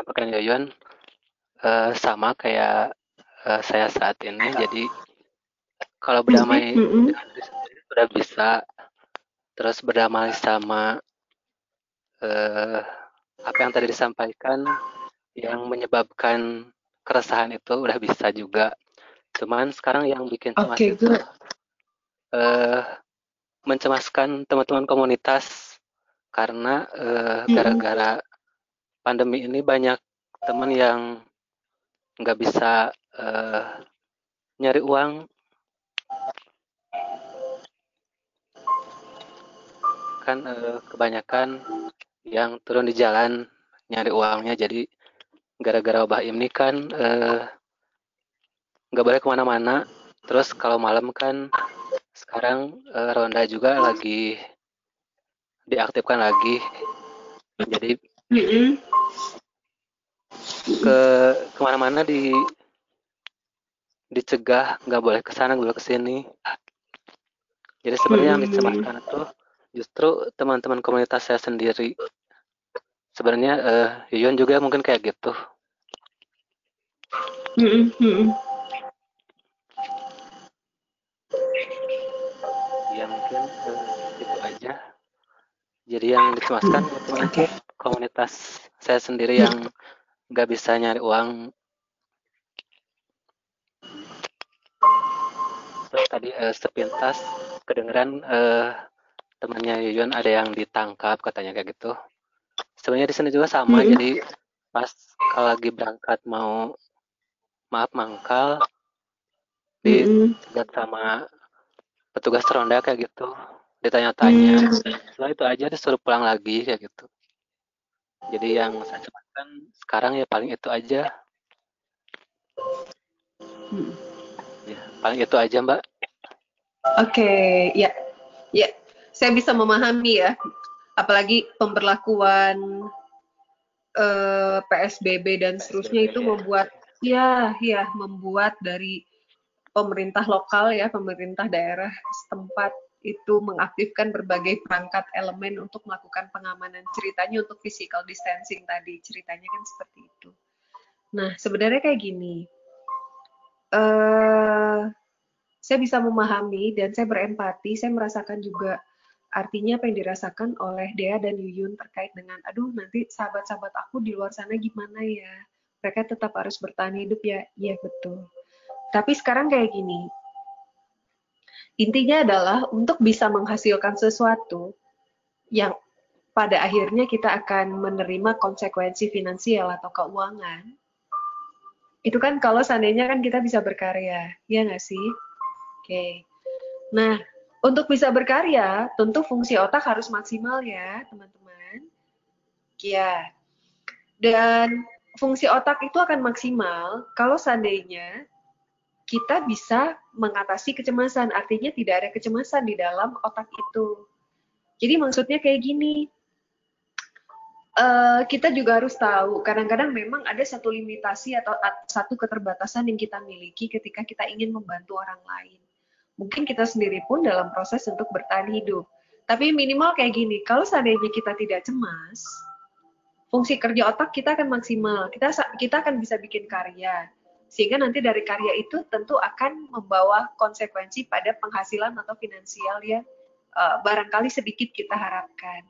disampaikan Yoyon uh, sama kayak uh, saya saat ini. Jadi kalau berdamai mm -hmm. dengan diri sendiri sudah bisa, terus berdamai sama uh, apa yang tadi disampaikan yang menyebabkan keresahan itu udah bisa juga. Cuman sekarang yang bikin cemas okay, itu uh, mencemaskan teman-teman komunitas karena gara-gara uh, gara -gara pandemi ini banyak teman yang nggak bisa uh, nyari uang. Kan uh, kebanyakan yang turun di jalan nyari uangnya. Jadi gara-gara wabah ini kan uh, nggak boleh ke mana-mana. Terus kalau malam kan sekarang uh, ronda juga lagi diaktifkan lagi. Jadi ke ke mana-mana di dicegah nggak boleh ke sana nggak boleh ke sini. Jadi sebenarnya yang dicemaskan itu justru teman-teman komunitas saya sendiri. Sebenarnya uh, Yuyun juga mungkin kayak gitu. Ya mungkin uh, itu aja. Jadi yang dicemaskan teman komunitas saya sendiri yang nggak bisa nyari uang terus tadi uh, sepintas kedengeran uh, temannya Yuyun ada yang ditangkap katanya kayak gitu sebenarnya di sini juga sama hmm. jadi pas kalau lagi berangkat mau maaf mangkal di hmm. sama petugas ronda kayak gitu ditanya-tanya hmm. setelah itu aja disuruh pulang lagi kayak gitu jadi yang saya cepatkan sekarang ya paling itu aja hmm. ya paling itu aja mbak oke okay. ya ya saya bisa memahami ya apalagi pemberlakuan eh, PSBB dan seterusnya itu ya. membuat ya ya membuat dari pemerintah lokal ya pemerintah daerah setempat itu mengaktifkan berbagai perangkat elemen untuk melakukan pengamanan ceritanya untuk physical distancing tadi ceritanya kan seperti itu. Nah sebenarnya kayak gini, uh, saya bisa memahami dan saya berempati, saya merasakan juga artinya apa yang dirasakan oleh Dea dan Yuyun terkait dengan, aduh nanti sahabat-sahabat aku di luar sana gimana ya, mereka tetap harus bertahan hidup ya, iya betul. Tapi sekarang kayak gini, Intinya adalah untuk bisa menghasilkan sesuatu yang pada akhirnya kita akan menerima konsekuensi finansial atau keuangan. Itu kan kalau seandainya kan kita bisa berkarya, ya nggak sih? Oke. Nah, untuk bisa berkarya, tentu fungsi otak harus maksimal ya, teman-teman. Ya. Dan fungsi otak itu akan maksimal kalau seandainya kita bisa mengatasi kecemasan. Artinya tidak ada kecemasan di dalam otak itu. Jadi maksudnya kayak gini, uh, kita juga harus tahu kadang-kadang memang ada satu limitasi atau satu keterbatasan yang kita miliki ketika kita ingin membantu orang lain. Mungkin kita sendiri pun dalam proses untuk bertahan hidup. Tapi minimal kayak gini, kalau seandainya kita tidak cemas, fungsi kerja otak kita akan maksimal. Kita kita akan bisa bikin karya sehingga nanti dari karya itu tentu akan membawa konsekuensi pada penghasilan atau finansial yang uh, barangkali sedikit kita harapkan.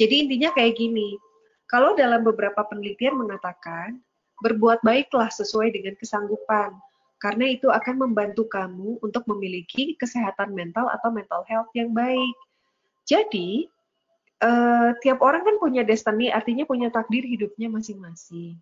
Jadi intinya kayak gini, kalau dalam beberapa penelitian mengatakan berbuat baiklah sesuai dengan kesanggupan, karena itu akan membantu kamu untuk memiliki kesehatan mental atau mental health yang baik. Jadi, uh, tiap orang kan punya destiny, artinya punya takdir hidupnya masing-masing.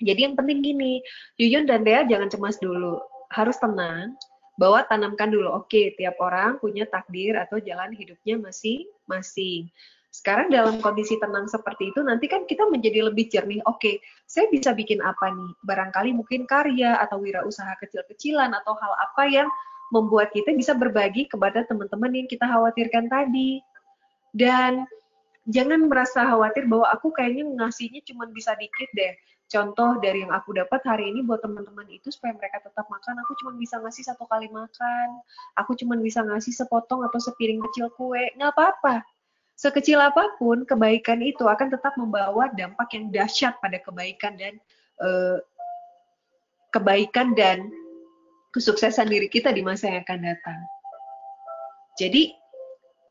Jadi yang penting gini, Yuyun dan Dea jangan cemas dulu. Harus tenang, bahwa tanamkan dulu, oke, okay, tiap orang punya takdir atau jalan hidupnya masing-masing. Sekarang dalam kondisi tenang seperti itu, nanti kan kita menjadi lebih jernih. Oke, okay, saya bisa bikin apa nih? Barangkali mungkin karya atau wirausaha kecil-kecilan atau hal apa yang membuat kita bisa berbagi kepada teman-teman yang kita khawatirkan tadi. Dan jangan merasa khawatir bahwa aku kayaknya ngasihnya cuma bisa dikit deh. Contoh dari yang aku dapat hari ini buat teman-teman itu supaya mereka tetap makan aku cuma bisa ngasih satu kali makan. Aku cuma bisa ngasih sepotong atau sepiring kecil kue. Nggak apa-apa. Sekecil apa pun kebaikan itu akan tetap membawa dampak yang dahsyat pada kebaikan dan uh, kebaikan dan kesuksesan diri kita di masa yang akan datang. Jadi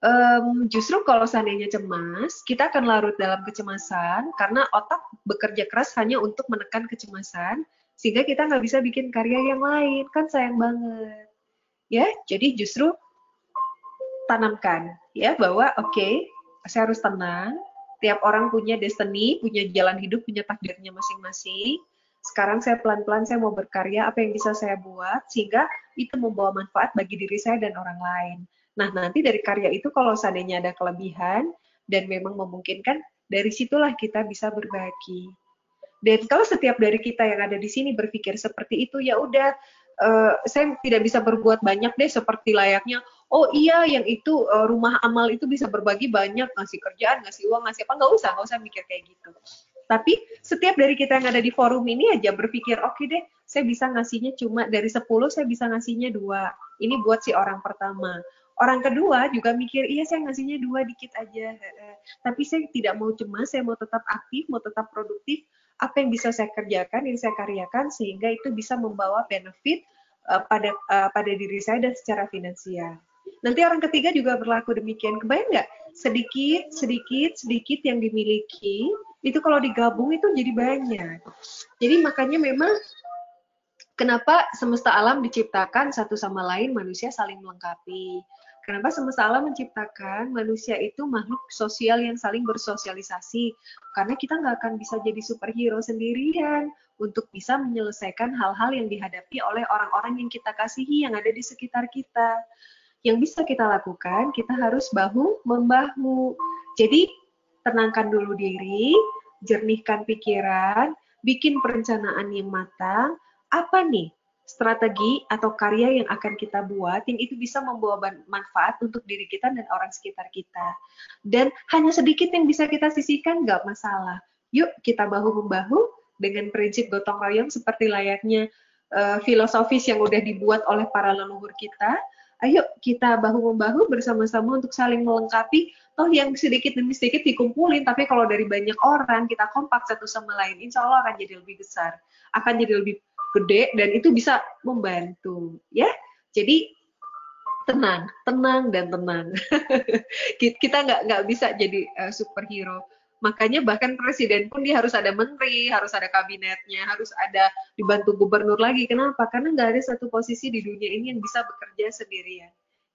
um, justru kalau seandainya cemas, kita akan larut dalam kecemasan karena otak bekerja keras hanya untuk menekan kecemasan sehingga kita nggak bisa bikin karya yang lain kan sayang banget ya jadi justru tanamkan ya bahwa oke okay, saya harus tenang. Tiap orang punya destiny, punya jalan hidup, punya takdirnya masing-masing. Sekarang saya pelan-pelan saya mau berkarya, apa yang bisa saya buat sehingga itu membawa manfaat bagi diri saya dan orang lain. Nah, nanti dari karya itu kalau seandainya ada kelebihan dan memang memungkinkan, dari situlah kita bisa berbagi. Dan kalau setiap dari kita yang ada di sini berpikir seperti itu, ya udah, uh, saya tidak bisa berbuat banyak deh seperti layaknya oh iya yang itu uh, rumah amal itu bisa berbagi banyak ngasih kerjaan ngasih uang ngasih apa. Nggak usah nggak usah mikir kayak gitu. Tapi setiap dari kita yang ada di forum ini aja berpikir oke okay deh saya bisa ngasihnya cuma dari 10 saya bisa ngasihnya dua. Ini buat si orang pertama orang kedua juga mikir iya saya ngasihnya dua dikit aja tapi saya tidak mau cemas saya mau tetap aktif mau tetap produktif apa yang bisa saya kerjakan yang saya karyakan sehingga itu bisa membawa benefit uh, pada uh, pada diri saya dan secara finansial Nanti orang ketiga juga berlaku demikian. Kebayang nggak? Sedikit, sedikit, sedikit yang dimiliki, itu kalau digabung itu jadi banyak. Jadi makanya memang kenapa semesta alam diciptakan satu sama lain manusia saling melengkapi. Kenapa semesta alam menciptakan manusia itu makhluk sosial yang saling bersosialisasi? Karena kita nggak akan bisa jadi superhero sendirian untuk bisa menyelesaikan hal-hal yang dihadapi oleh orang-orang yang kita kasihi yang ada di sekitar kita yang bisa kita lakukan, kita harus bahu membahu. Jadi tenangkan dulu diri, jernihkan pikiran, bikin perencanaan yang matang. Apa nih strategi atau karya yang akan kita buat yang itu bisa membawa manfaat untuk diri kita dan orang sekitar kita. Dan hanya sedikit yang bisa kita sisihkan, nggak masalah. Yuk kita bahu-membahu dengan prinsip gotong royong seperti layaknya uh, filosofis yang udah dibuat oleh para leluhur kita ayo kita bahu-membahu bersama-sama untuk saling melengkapi toh yang sedikit demi sedikit dikumpulin tapi kalau dari banyak orang kita kompak satu sama lain insya Allah akan jadi lebih besar akan jadi lebih gede dan itu bisa membantu ya jadi tenang tenang dan tenang [laughs] kita nggak nggak bisa jadi uh, superhero Makanya bahkan presiden pun dia harus ada menteri, harus ada kabinetnya, harus ada dibantu gubernur lagi. Kenapa? Karena nggak ada satu posisi di dunia ini yang bisa bekerja sendirian,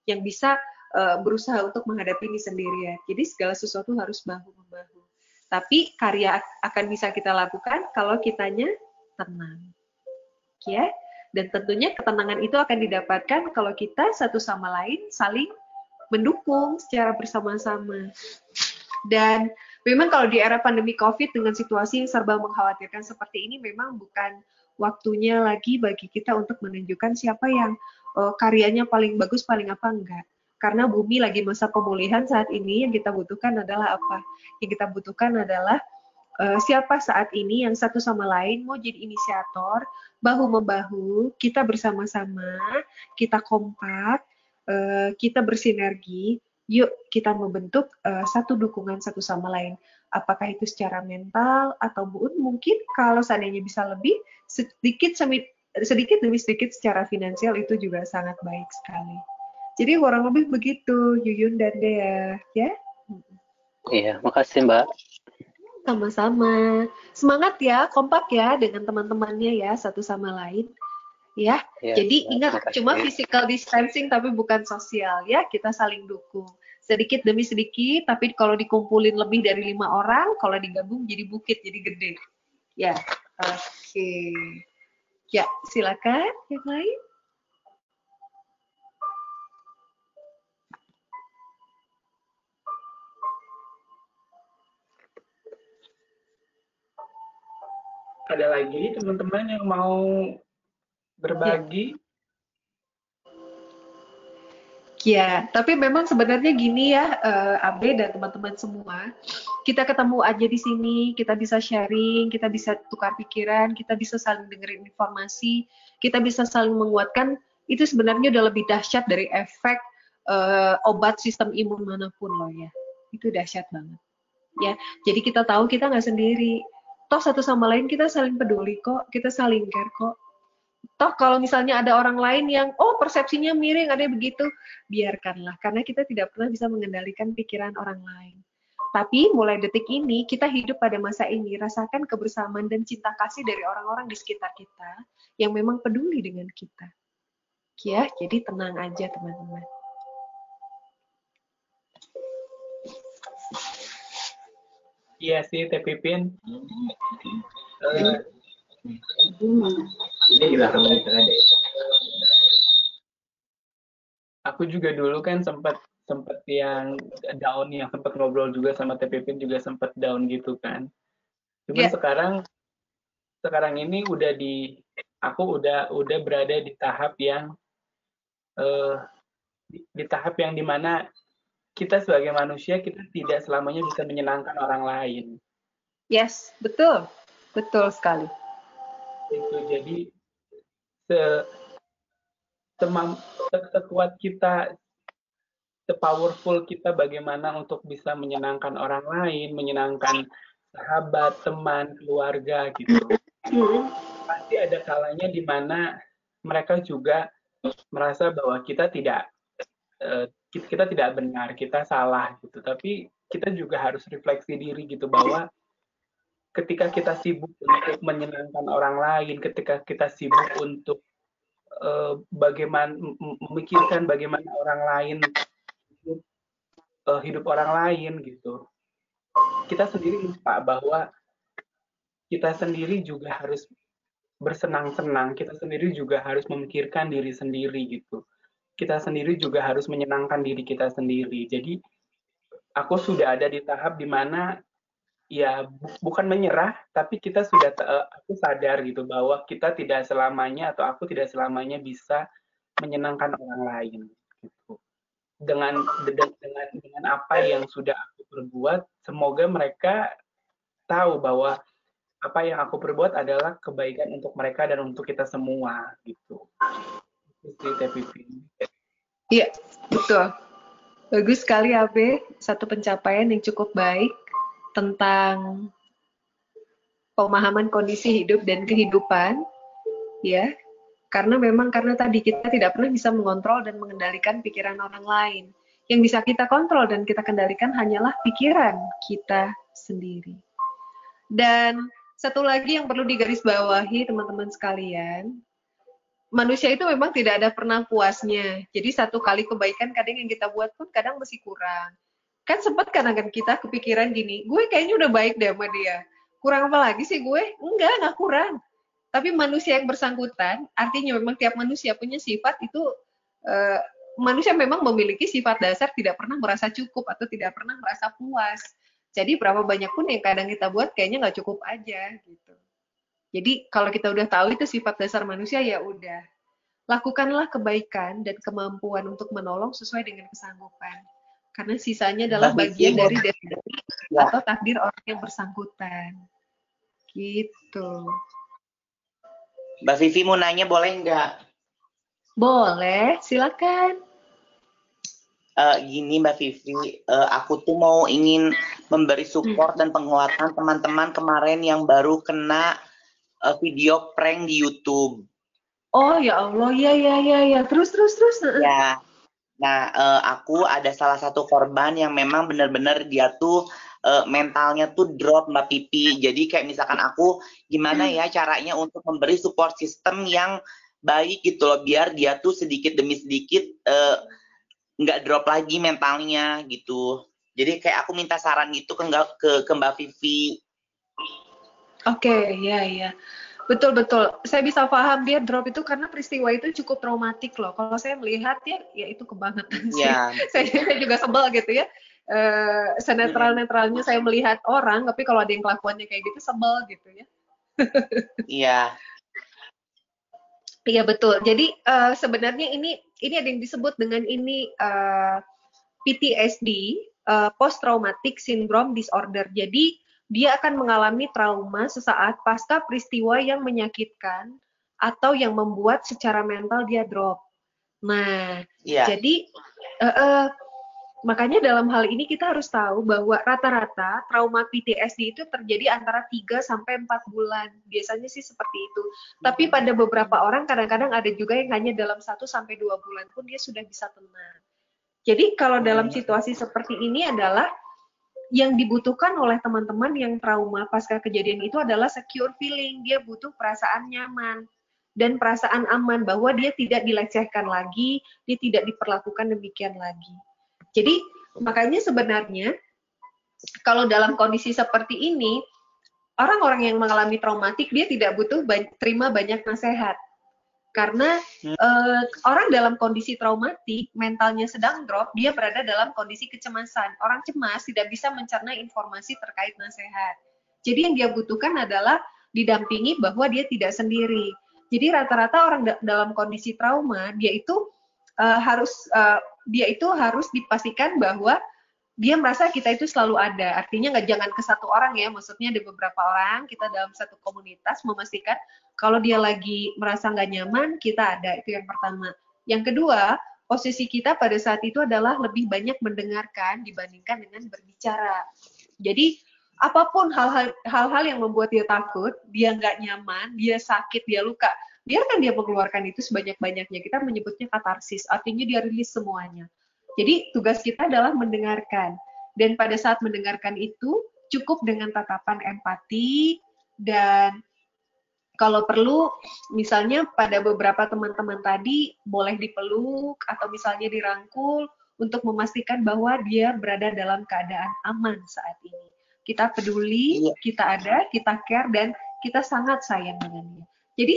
yang bisa uh, berusaha untuk menghadapi ini sendirian. Jadi segala sesuatu harus bahu membahu. Tapi karya akan bisa kita lakukan kalau kitanya tenang, ya. Dan tentunya ketenangan itu akan didapatkan kalau kita satu sama lain saling mendukung secara bersama-sama. Dan memang kalau di era pandemi COVID dengan situasi yang serba mengkhawatirkan seperti ini memang bukan waktunya lagi bagi kita untuk menunjukkan siapa yang uh, karyanya paling bagus, paling apa enggak. Karena bumi lagi masa pemulihan saat ini yang kita butuhkan adalah apa? Yang kita butuhkan adalah uh, siapa saat ini yang satu sama lain mau jadi inisiator, bahu membahu, kita bersama-sama, kita kompak, uh, kita bersinergi yuk kita membentuk uh, satu dukungan satu sama lain. Apakah itu secara mental atau mungkin kalau seandainya bisa lebih sedikit sedikit demi sedikit secara finansial itu juga sangat baik sekali. Jadi kurang lebih begitu Yuyun dan Dea, ya. Iya, makasih Mbak. Sama-sama. Semangat ya, kompak ya dengan teman-temannya ya satu sama lain ya. ya Jadi ya, ingat makasih. cuma physical distancing tapi bukan sosial ya. Kita saling dukung. Sedikit demi sedikit, tapi kalau dikumpulin lebih dari lima orang, kalau digabung jadi bukit, jadi gede. Ya, oke. Okay. Ya, silakan yang lain. Ada lagi teman-teman yang mau berbagi. Ya, tapi memang sebenarnya gini ya, uh, Abe dan teman-teman semua, kita ketemu aja di sini, kita bisa sharing, kita bisa tukar pikiran, kita bisa saling dengerin informasi, kita bisa saling menguatkan, itu sebenarnya udah lebih dahsyat dari efek uh, obat sistem imun mana pun loh ya. itu dahsyat banget. Ya, jadi kita tahu kita nggak sendiri. Toh satu sama lain kita saling peduli kok, kita saling care kok. Toh kalau misalnya ada orang lain yang oh persepsinya miring, ada begitu, biarkanlah karena kita tidak pernah bisa mengendalikan pikiran orang lain. Tapi mulai detik ini kita hidup pada masa ini rasakan kebersamaan dan cinta kasih dari orang-orang di sekitar kita yang memang peduli dengan kita. Ya, jadi tenang aja teman-teman. Iya sih, Teh Pipin. Uh, ini Aku juga dulu kan sempat sempat yang down yang sempat ngobrol juga sama Teh Pipin juga sempat down gitu kan. Cuman yeah. sekarang sekarang ini udah di aku udah udah berada di tahap yang uh, di, di tahap yang di mana kita sebagai manusia kita tidak selamanya bisa menyenangkan orang lain. Yes, betul, betul sekali. Itu jadi se semam, sekuat kita, sepowerful kita bagaimana untuk bisa menyenangkan orang lain, menyenangkan sahabat, teman, keluarga gitu. Pasti ada kalanya di mana mereka juga merasa bahwa kita tidak kita tidak benar, kita salah gitu. Tapi kita juga harus refleksi diri gitu bahwa ketika kita sibuk untuk menyenangkan orang lain, ketika kita sibuk untuk uh, bagaimana memikirkan bagaimana orang lain hidup, uh, hidup orang lain gitu, kita sendiri lupa bahwa kita sendiri juga harus bersenang-senang, kita sendiri juga harus memikirkan diri sendiri gitu kita sendiri juga harus menyenangkan diri kita sendiri. Jadi aku sudah ada di tahap di mana ya bu bukan menyerah, tapi kita sudah uh, aku sadar gitu bahwa kita tidak selamanya atau aku tidak selamanya bisa menyenangkan orang lain gitu. Dengan dengan dengan apa yang sudah aku perbuat, semoga mereka tahu bahwa apa yang aku perbuat adalah kebaikan untuk mereka dan untuk kita semua gitu. Iya, betul. Bagus sekali Abe, satu pencapaian yang cukup baik tentang pemahaman kondisi hidup dan kehidupan, ya. Karena memang karena tadi kita tidak pernah bisa mengontrol dan mengendalikan pikiran orang lain. Yang bisa kita kontrol dan kita kendalikan hanyalah pikiran kita sendiri. Dan satu lagi yang perlu digarisbawahi teman-teman sekalian, manusia itu memang tidak ada pernah puasnya. Jadi satu kali kebaikan kadang yang kita buat pun kadang masih kurang. Kan sempat kadang kan kita kepikiran gini, gue kayaknya udah baik deh sama dia. Kurang apa lagi sih gue? Enggak, enggak kurang. Tapi manusia yang bersangkutan, artinya memang tiap manusia punya sifat itu uh, manusia memang memiliki sifat dasar tidak pernah merasa cukup atau tidak pernah merasa puas. Jadi berapa banyak pun yang kadang kita buat kayaknya nggak cukup aja gitu. Jadi kalau kita udah tahu itu sifat dasar manusia ya udah. Lakukanlah kebaikan dan kemampuan untuk menolong sesuai dengan kesanggupan. Karena sisanya adalah bagian dari destinasi ya. atau takdir orang yang bersangkutan. Gitu. Mbak Vivi mau nanya boleh nggak? Boleh, silakan. Uh, gini Mbak Vivi, uh, aku tuh mau ingin memberi support dan penguatan teman-teman kemarin yang baru kena uh, video prank di YouTube. Oh ya Allah, ya ya ya ya. Terus terus terus. Ya. Nah, uh, aku ada salah satu korban yang memang benar-benar dia tuh uh, mentalnya tuh drop Mbak Pipi. Jadi kayak misalkan aku gimana ya caranya untuk memberi support system yang baik gitu loh biar dia tuh sedikit demi sedikit nggak uh, drop lagi mentalnya gitu. Jadi kayak aku minta saran gitu ke ke, ke Mbak Vivi Oke, okay, ya ya. Betul betul. Saya bisa paham dia drop itu karena peristiwa itu cukup traumatik loh. Kalau saya melihat ya, ya itu kebangetan [laughs] sih. Yeah. saya, saya juga sebel gitu ya. Uh, senetral netralnya saya melihat orang, tapi kalau ada yang kelakuannya kayak gitu sebel gitu ya. Iya. [laughs] Iya betul. Jadi uh, sebenarnya ini ini ada yang disebut dengan ini uh, eh, PTSD, uh, post traumatic syndrome disorder. Jadi dia akan mengalami trauma sesaat pasca peristiwa yang menyakitkan atau yang membuat secara mental dia drop. Nah, yeah. jadi uh, uh, makanya dalam hal ini kita harus tahu bahwa rata-rata trauma PTSD itu terjadi antara 3 sampai 4 bulan. Biasanya sih seperti itu. Tapi pada beberapa orang kadang-kadang ada juga yang hanya dalam 1 sampai 2 bulan pun dia sudah bisa tenang. Jadi kalau dalam situasi seperti ini adalah yang dibutuhkan oleh teman-teman yang trauma pasca kejadian itu adalah secure feeling. Dia butuh perasaan nyaman dan perasaan aman bahwa dia tidak dilecehkan lagi, dia tidak diperlakukan demikian lagi. Jadi makanya sebenarnya kalau dalam kondisi seperti ini, orang-orang yang mengalami traumatik dia tidak butuh terima banyak nasihat. Karena hmm. uh, orang dalam kondisi traumatik, mentalnya sedang drop, dia berada dalam kondisi kecemasan. Orang cemas tidak bisa mencerna informasi terkait nasihat. Jadi yang dia butuhkan adalah didampingi bahwa dia tidak sendiri. Jadi rata-rata orang da dalam kondisi trauma, dia itu uh, harus uh, dia itu harus dipastikan bahwa dia merasa kita itu selalu ada. Artinya nggak jangan ke satu orang ya, maksudnya ada beberapa orang kita dalam satu komunitas memastikan kalau dia lagi merasa nggak nyaman, kita ada. Itu yang pertama. Yang kedua, posisi kita pada saat itu adalah lebih banyak mendengarkan dibandingkan dengan berbicara. Jadi apa pun hal-hal yang membuat dia takut, dia nggak nyaman, dia sakit, dia luka, biarkan dia mengeluarkan itu sebanyak-banyaknya. Kita menyebutnya katarsis, artinya dia rilis semuanya. Jadi tugas kita adalah mendengarkan. Dan pada saat mendengarkan itu cukup dengan tatapan empati dan kalau perlu misalnya pada beberapa teman-teman tadi boleh dipeluk atau misalnya dirangkul untuk memastikan bahwa dia berada dalam keadaan aman saat ini. Kita peduli, iya. kita ada, kita care dan kita sangat sayang dengannya. Jadi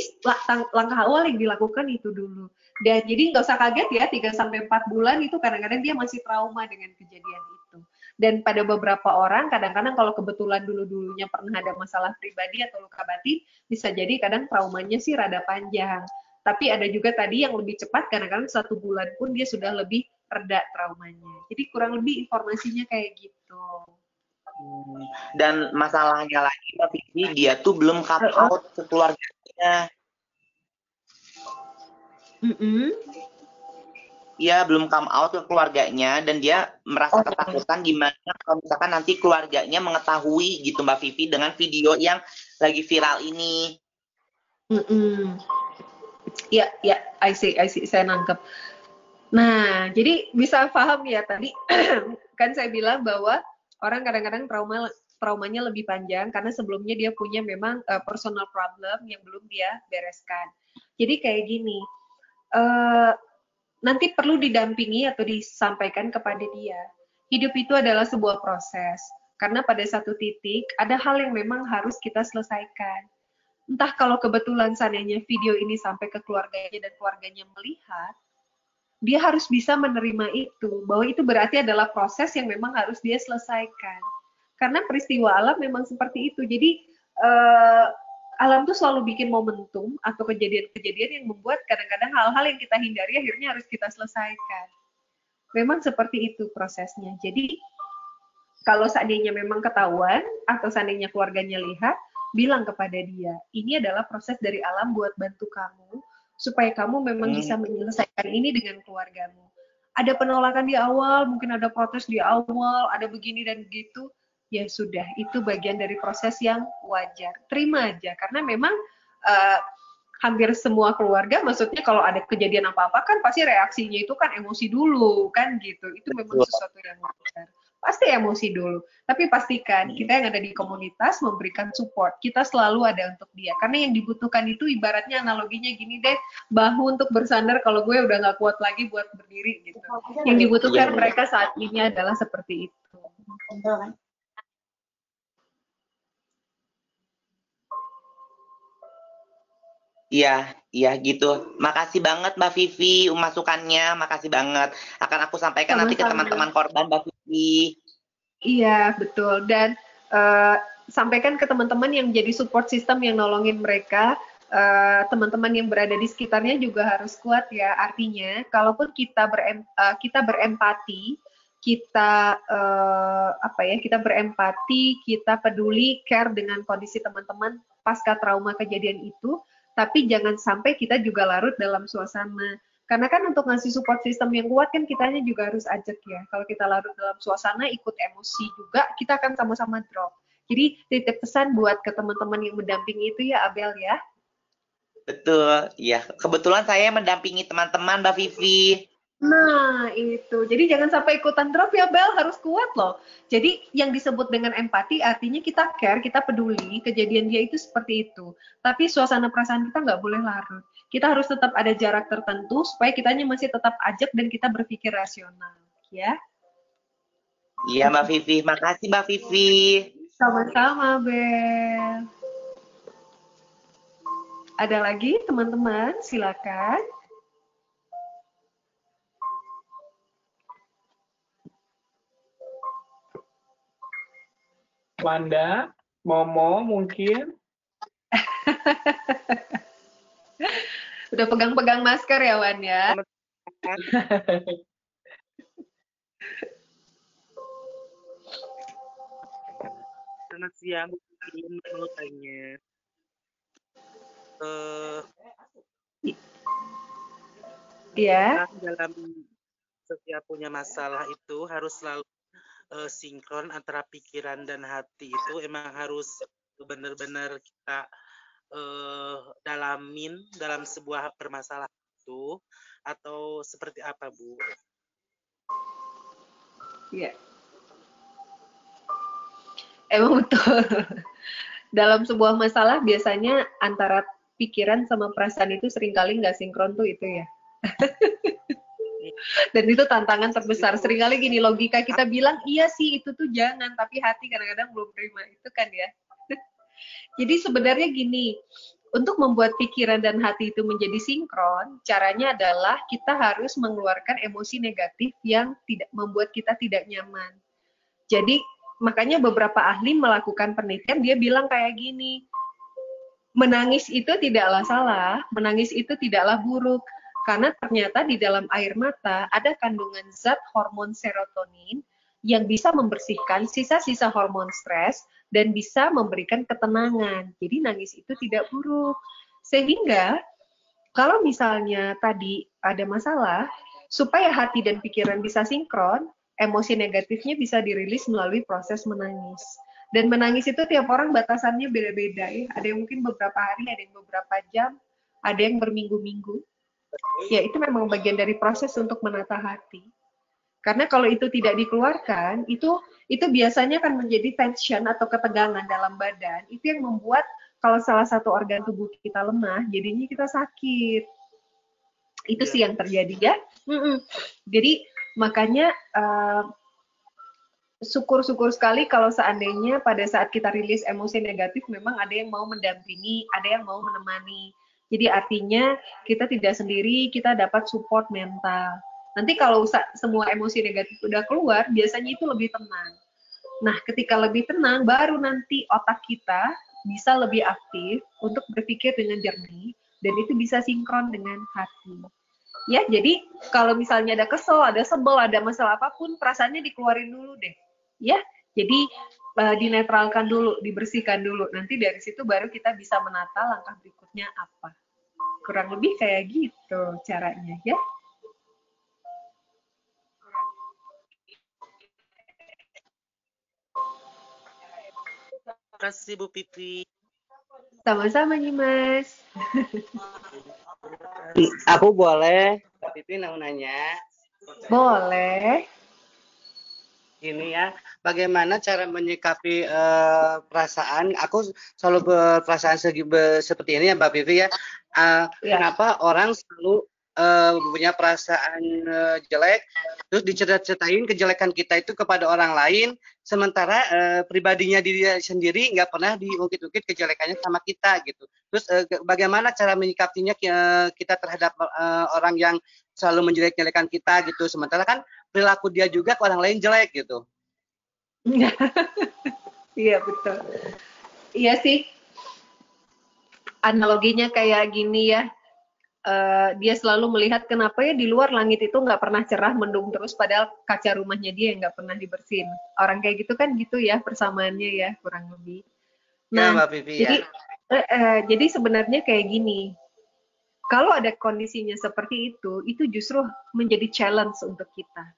langkah awal yang dilakukan itu dulu. Dan jadi nggak usah kaget ya, 3 sampai 4 bulan itu kadang-kadang dia masih trauma dengan kejadian itu. Dan pada beberapa orang kadang-kadang kalau kebetulan dulu-dulunya pernah ada masalah pribadi atau luka batin, bisa jadi kadang traumanya sih rada panjang. Tapi ada juga tadi yang lebih cepat, kadang-kadang satu bulan pun dia sudah lebih reda traumanya. Jadi kurang lebih informasinya kayak gitu. Hmm, dan masalahnya lagi Mbak dia tuh belum come out ke keluarganya. Mm -hmm. Iya, belum come out ke keluarganya dan dia merasa okay. ketakutan gimana kalau misalkan nanti keluarganya mengetahui gitu Mbak Vivi dengan video yang lagi viral ini. Mm -hmm. Ya, ya, I see, I see, saya nangkep. Nah, jadi bisa paham ya tadi [clears throat] kan saya bilang bahwa orang kadang-kadang trauma traumanya lebih panjang karena sebelumnya dia punya memang uh, personal problem yang belum dia bereskan. Jadi kayak gini, uh, nanti perlu didampingi atau disampaikan kepada dia. Hidup itu adalah sebuah proses. Karena pada satu titik ada hal yang memang harus kita selesaikan. Entah kalau kebetulan seandainya video ini sampai ke keluarganya dan keluarganya melihat, dia harus bisa menerima itu, bahwa itu berarti adalah proses yang memang harus dia selesaikan. Karena peristiwa alam memang seperti itu. Jadi uh, alam tuh selalu bikin momentum atau kejadian-kejadian yang membuat kadang-kadang hal-hal yang kita hindari akhirnya harus kita selesaikan. Memang seperti itu prosesnya. Jadi kalau seandainya memang ketahuan atau seandainya keluarganya lihat, bilang kepada dia, ini adalah proses dari alam buat bantu kamu supaya kamu memang hmm. bisa menyelesaikan ini dengan keluargamu. Ada penolakan di awal, mungkin ada protes di awal, ada begini dan begitu, ya sudah, itu bagian dari proses yang wajar. Terima aja, karena memang uh, hampir semua keluarga, maksudnya kalau ada kejadian apa-apa kan pasti reaksinya itu kan emosi dulu, kan gitu. Itu memang sesuatu yang wajar pasti emosi dulu. Tapi pastikan kita yang ada di komunitas memberikan support. Kita selalu ada untuk dia. Karena yang dibutuhkan itu ibaratnya analoginya gini deh, bahu untuk bersandar kalau gue udah nggak kuat lagi buat berdiri gitu. Yang dibutuhkan mereka saat ini adalah seperti itu. Iya, iya gitu. Makasih banget Mbak Vivi masukannya, makasih banget. Akan aku sampaikan Sama-sama. nanti ke teman-teman korban Mbak Vivi. Iya, betul. Dan uh, sampaikan ke teman-teman yang jadi support system yang nolongin mereka. eh, teman-teman yang berada di sekitarnya juga harus kuat ya. Artinya, kalaupun kita berem, uh, kita berempati, kita uh, apa ya, kita berempati, kita peduli, care dengan kondisi teman-teman pasca trauma kejadian itu, tapi jangan sampai kita juga larut dalam suasana Karena kan untuk ngasih support system yang kuat kan kitanya juga harus ajak ya. Kalau kita larut dalam suasana ikut emosi juga, kita akan sama-sama drop. Jadi titip pesan buat ke teman-teman yang mendampingi itu ya Abel ya. Betul, ya. Kebetulan saya mendampingi teman-teman Mbak Vivi. Nah, itu. Jadi jangan sampai ikutan drop ya, Bel. Harus kuat loh. Jadi yang disebut dengan empati artinya kita care, kita peduli, kejadian dia itu seperti itu. Tapi suasana perasaan kita nggak boleh larut. Kita harus tetap ada jarak tertentu supaya kitanya masih tetap ajak dan kita berpikir rasional. Ya. Iya, Mbak Vivi. Makasih, Mbak Vivi. Sama-sama, Bel. Ada lagi, teman-teman? Silakan. Wanda, Momo mungkin. [laughs] Udah pegang-pegang masker ya Wan ya. [laughs] Selamat siang, mau tanya. Uh, Iya. Dalam setiap punya masalah itu harus selalu uh, sinkron antara pikiran dan hati itu emang harus benar-benar kita uh, dalamin dalam sebuah permasalahan itu atau seperti apa Bu? Iya. Emang betul. [laughs] dalam sebuah masalah biasanya antara pikiran sama perasaan itu sering kali nggak sinkron tuh itu ya. [laughs] Dan itu tantangan terbesar. Seringkali gini logika kita bilang iya sih itu tuh jangan, tapi hati kadang-kadang belum terima itu kan ya. [laughs] Jadi sebenarnya gini, untuk membuat pikiran dan hati itu menjadi sinkron, caranya adalah kita harus mengeluarkan emosi negatif yang tidak membuat kita tidak nyaman. Jadi makanya beberapa ahli melakukan penelitian dia bilang kayak gini, menangis itu tidaklah salah, menangis itu tidaklah buruk, karena ternyata di dalam air mata ada kandungan zat hormon serotonin yang bisa membersihkan sisa-sisa hormon stres dan bisa memberikan ketenangan. Jadi nangis itu tidak buruk. Sehingga kalau misalnya tadi ada masalah, supaya hati dan pikiran bisa sinkron, emosi negatifnya bisa dirilis melalui proses menangis. Dan menangis itu tiap orang batasannya beda-beda ya. Ada yang mungkin beberapa hari, ada yang beberapa jam, ada yang berminggu-minggu ya itu memang bagian dari proses untuk menata hati. Karena kalau itu tidak dikeluarkan, itu itu biasanya akan menjadi tension atau ketegangan dalam badan. Itu yang membuat kalau salah satu organ tubuh kita lemah, jadinya kita sakit. Itu sih yang terjadi ya. Jadi makanya uh, syukur-syukur sekali kalau seandainya pada saat kita rilis emosi negatif memang ada yang mau mendampingi, ada yang mau menemani. Jadi artinya kita tidak sendiri, kita dapat support mental. Nanti kalau semua emosi negatif udah keluar, biasanya itu lebih tenang. Nah, ketika lebih tenang, baru nanti otak kita bisa lebih aktif untuk berpikir dengan jernih, dan itu bisa sinkron dengan hati. Ya, jadi kalau misalnya ada kesel, ada sebel, ada masalah apa pun, perasaannya dikeluarin dulu deh. Ya, jadi uh, dinetralkan dulu, dibersihkan dulu. Nanti dari situ baru kita bisa menata langkah berikutnya apa. Kurang lebih kayak gitu caranya ya. Terima kasih Bu Pipi. Sama-sama nih Mas. Aku boleh, Bu Pipi mau nanya. Boleh gini ya, bagaimana cara menyikapi uh, perasaan? Aku selalu berperasaan segi be, seperti ini ya Mbak Vivi ya. Uh, ya. Kenapa orang selalu uh, punya perasaan uh, jelek, terus dicerita-ceritain kejelekan kita itu kepada orang lain, sementara uh, pribadinya diri sendiri nggak pernah diungkit-ungkit kejelekannya sama kita gitu. Terus uh, bagaimana cara menyikapinya kita terhadap uh, orang yang selalu menjelek-jelekan kita gitu, sementara kan perilaku dia juga ke orang lain jelek gitu. [laughs] iya betul. Iya sih. Analoginya kayak gini ya. Uh, dia selalu melihat kenapa ya di luar langit itu nggak pernah cerah mendung terus padahal kaca rumahnya dia yang nggak pernah dibersihin. Orang kayak gitu kan gitu ya persamaannya ya kurang lebih. Ya, nah, ya, Mbak Pipi, jadi ya. uh, uh, jadi sebenarnya kayak gini kalau ada kondisinya seperti itu, itu justru menjadi challenge untuk kita.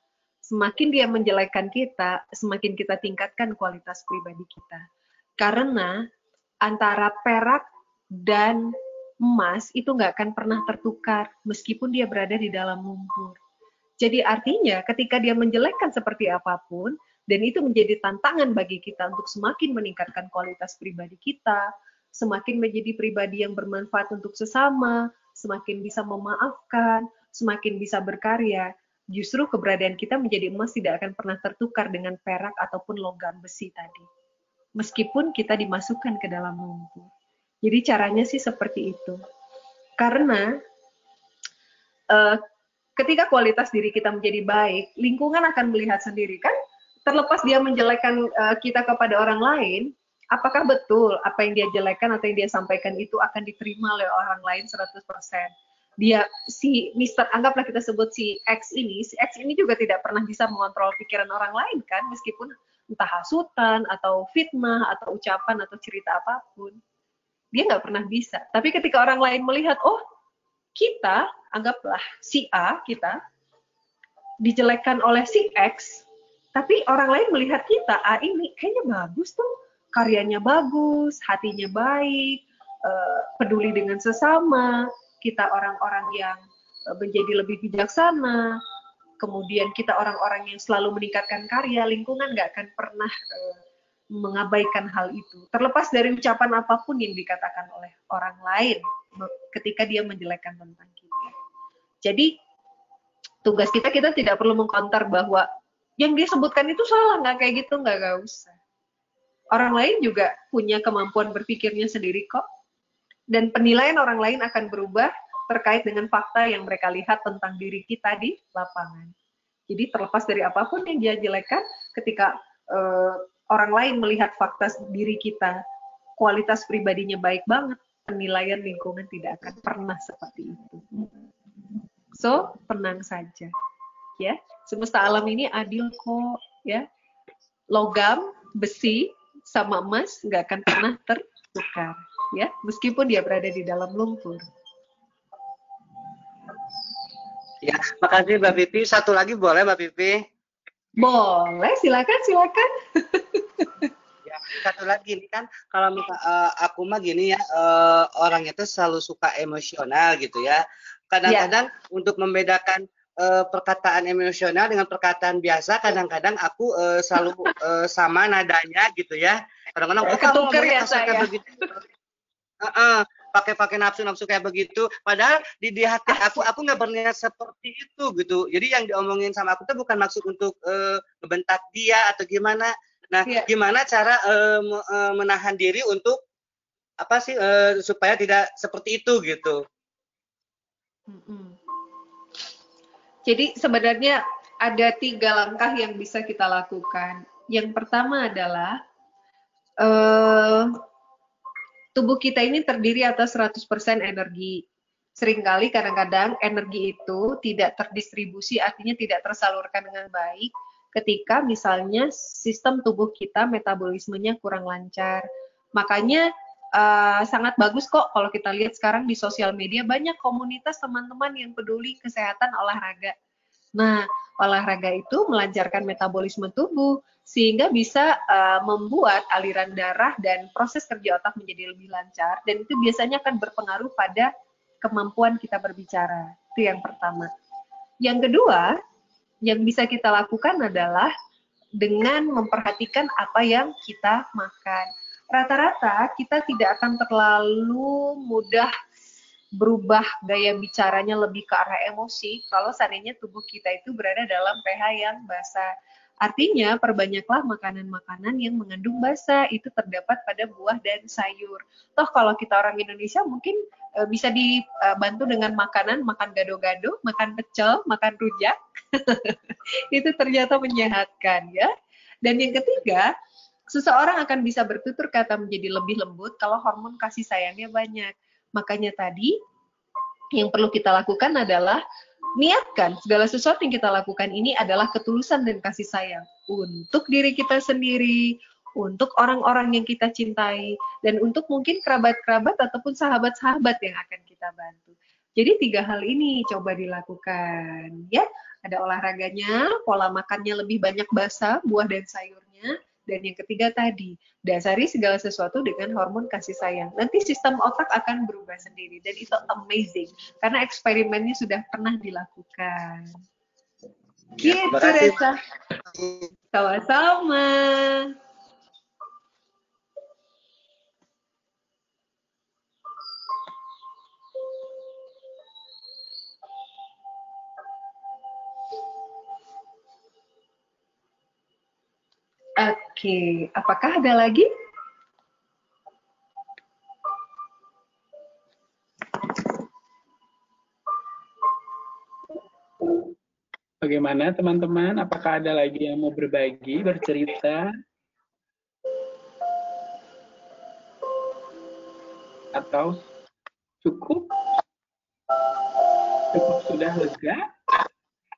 Semakin dia menjelekkan kita, semakin kita tingkatkan kualitas pribadi kita. Karena antara perak dan emas itu nggak akan pernah tertukar meskipun dia berada di dalam lumpur. Jadi artinya ketika dia menjelekkan seperti apa pun, dan itu menjadi tantangan bagi kita untuk semakin meningkatkan kualitas pribadi kita, semakin menjadi pribadi yang bermanfaat untuk sesama, semakin bisa memaafkan, semakin bisa berkarya. Justru keberadaan kita menjadi emas tidak akan pernah tertukar dengan perak ataupun logam besi tadi. Meskipun kita dimasukkan ke dalam lumpur. Jadi caranya sih seperti itu. Karena uh, ketika kualitas diri kita menjadi baik, lingkungan akan melihat sendiri kan terlepas dia menjelekkan uh, kita kepada orang lain, apakah betul apa yang dia jelekkan atau yang dia sampaikan itu akan diterima oleh orang lain 100%? Dia si Mister anggaplah kita sebut si X ini, si X ini juga tidak pernah bisa mengontrol pikiran orang lain kan meskipun entah hasutan atau fitnah atau ucapan atau cerita apa pun. Dia nggak pernah bisa. Tapi ketika orang lain melihat, oh kita anggaplah si A kita dijelekkan oleh si X, tapi orang lain melihat kita, ah ini kayaknya bagus tuh, karyanya bagus, hatinya baik, uh, peduli dengan sesama, kita orang-orang yang uh, menjadi lebih bijaksana, kemudian kita orang-orang yang selalu meningkatkan karya, lingkungan nggak akan pernah uh, mengabaikan hal itu. Terlepas dari ucapan apa pun yang dikatakan oleh orang lain ketika dia menjelekkan tentang kita. Jadi tugas kita kita tidak perlu mengkonter bahwa yang dia sebutkan itu salah nggak kayak gitu nggak gak usah orang lain juga punya kemampuan berpikirnya sendiri kok dan penilaian orang lain akan berubah terkait dengan fakta yang mereka lihat tentang diri kita di lapangan. Jadi terlepas dari apa pun yang dia jelekkan ketika uh, orang lain melihat fakta diri kita kualitas pribadinya baik banget penilaian lingkungan tidak akan pernah seperti itu. So tenang saja ya. Semesta alam ini adil kok ya. Logam besi sama emas nggak akan pernah tertukar ya meskipun dia berada di dalam lumpur. Ya makasih mbak Pipi. Satu lagi boleh mbak Pipi? Boleh silakan silakan. [laughs] Ya satu lagi. Ini kan kalau uh, aku mah gini ya uh, orang itu selalu suka emosional gitu ya. Kadang-kadang ya. untuk membedakan uh, perkataan emosional dengan perkataan biasa kadang-kadang aku uh, selalu uh, sama nadanya gitu ya. Kadang-kadang oh, kamu ya saya. begitu uh, uh, pakai pakai nafsu nafsu kayak begitu padahal di, di hati aku aku nggak berniat seperti itu gitu jadi yang diomongin sama aku tuh bukan maksud untuk uh, ngebentak dia atau gimana nah yeah. gimana cara uh, menahan diri untuk apa sih uh, supaya tidak seperti itu gitu. Jadi sebenarnya ada tiga langkah yang bisa kita lakukan. Yang pertama adalah uh, tubuh kita ini terdiri atas 100% energi. Seringkali kadang-kadang energi itu tidak terdistribusi, artinya tidak tersalurkan dengan baik ketika misalnya sistem tubuh kita metabolismenya kurang lancar. Makanya uh, sangat bagus kok kalau kita lihat sekarang di sosial media banyak komunitas teman-teman yang peduli kesehatan olahraga. Nah, olahraga itu melancarkan metabolisme tubuh sehingga bisa uh, membuat aliran darah dan proses kerja otak menjadi lebih lancar dan itu biasanya akan berpengaruh pada kemampuan kita berbicara. Itu yang pertama. Yang kedua, yang bisa kita lakukan adalah dengan memperhatikan apa yang kita makan rata-rata kita tidak akan terlalu mudah berubah gaya bicaranya lebih ke arah emosi kalau seandainya tubuh kita itu berada dalam pH yang basah. Artinya, perbanyaklah makanan-makanan yang mengandung basa. Itu terdapat pada buah dan sayur. Toh kalau kita orang Indonesia mungkin e, bisa dibantu dengan makanan, makan gado-gado, makan pecel, makan rujak. [laughs] itu ternyata menyehatkan ya. Dan yang ketiga, Seseorang akan bisa bertutur kata menjadi lebih lembut kalau hormon kasih sayangnya banyak. Makanya tadi yang perlu kita lakukan adalah niatkan segala sesuatu yang kita lakukan ini adalah ketulusan dan kasih sayang untuk diri kita sendiri, untuk orang-orang yang kita cintai, dan untuk mungkin kerabat-kerabat ataupun sahabat-sahabat yang akan kita bantu. Jadi tiga hal ini coba dilakukan ya. Ada olahraganya, pola makannya lebih banyak basah, buah dan sayurnya, dan yang ketiga tadi, dasari segala sesuatu dengan hormon kasih sayang. Nanti sistem otak akan berubah sendiri dan itu amazing karena eksperimennya sudah pernah dilakukan. Ya, gitu, Reza. Sama-sama. Oke, apakah ada lagi? Bagaimana teman-teman? Apakah ada lagi yang mau berbagi, bercerita? Atau cukup? Cukup sudah lega?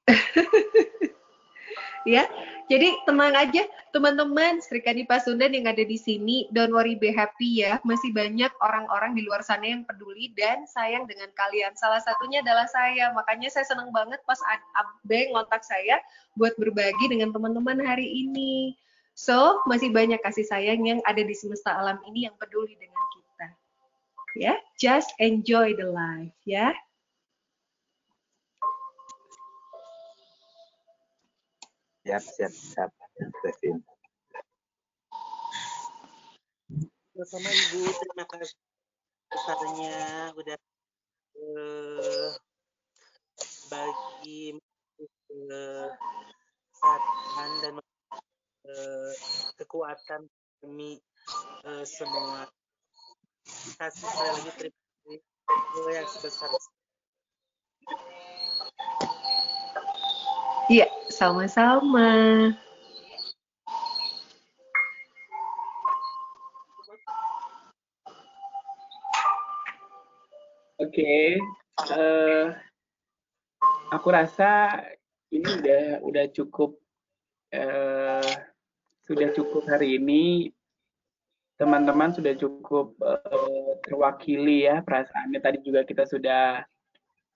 [laughs] ya, jadi tenang aja teman-teman Srikandi Pasundan yang ada di sini, don't worry be happy ya. Masih banyak orang-orang di luar sana yang peduli dan sayang dengan kalian. Salah satunya adalah saya. Makanya saya senang banget pas Abe ngontak saya buat berbagi dengan teman-teman hari ini. So, masih banyak kasih sayang yang ada di semesta alam ini yang peduli dengan kita. Ya, just enjoy the life ya. Siap, siap, siap. Devin. Sama Ibu, terima kasih besarnya udah uh, bagi uh, saran dan uh, kekuatan demi uh, semua. Kasih sekali lagi terima kasih yang sebesar Iya, sama-sama. Oke, okay. uh, eh, aku rasa ini udah udah cukup uh, sudah cukup hari ini teman-teman sudah cukup uh, terwakili ya perasaannya tadi juga kita sudah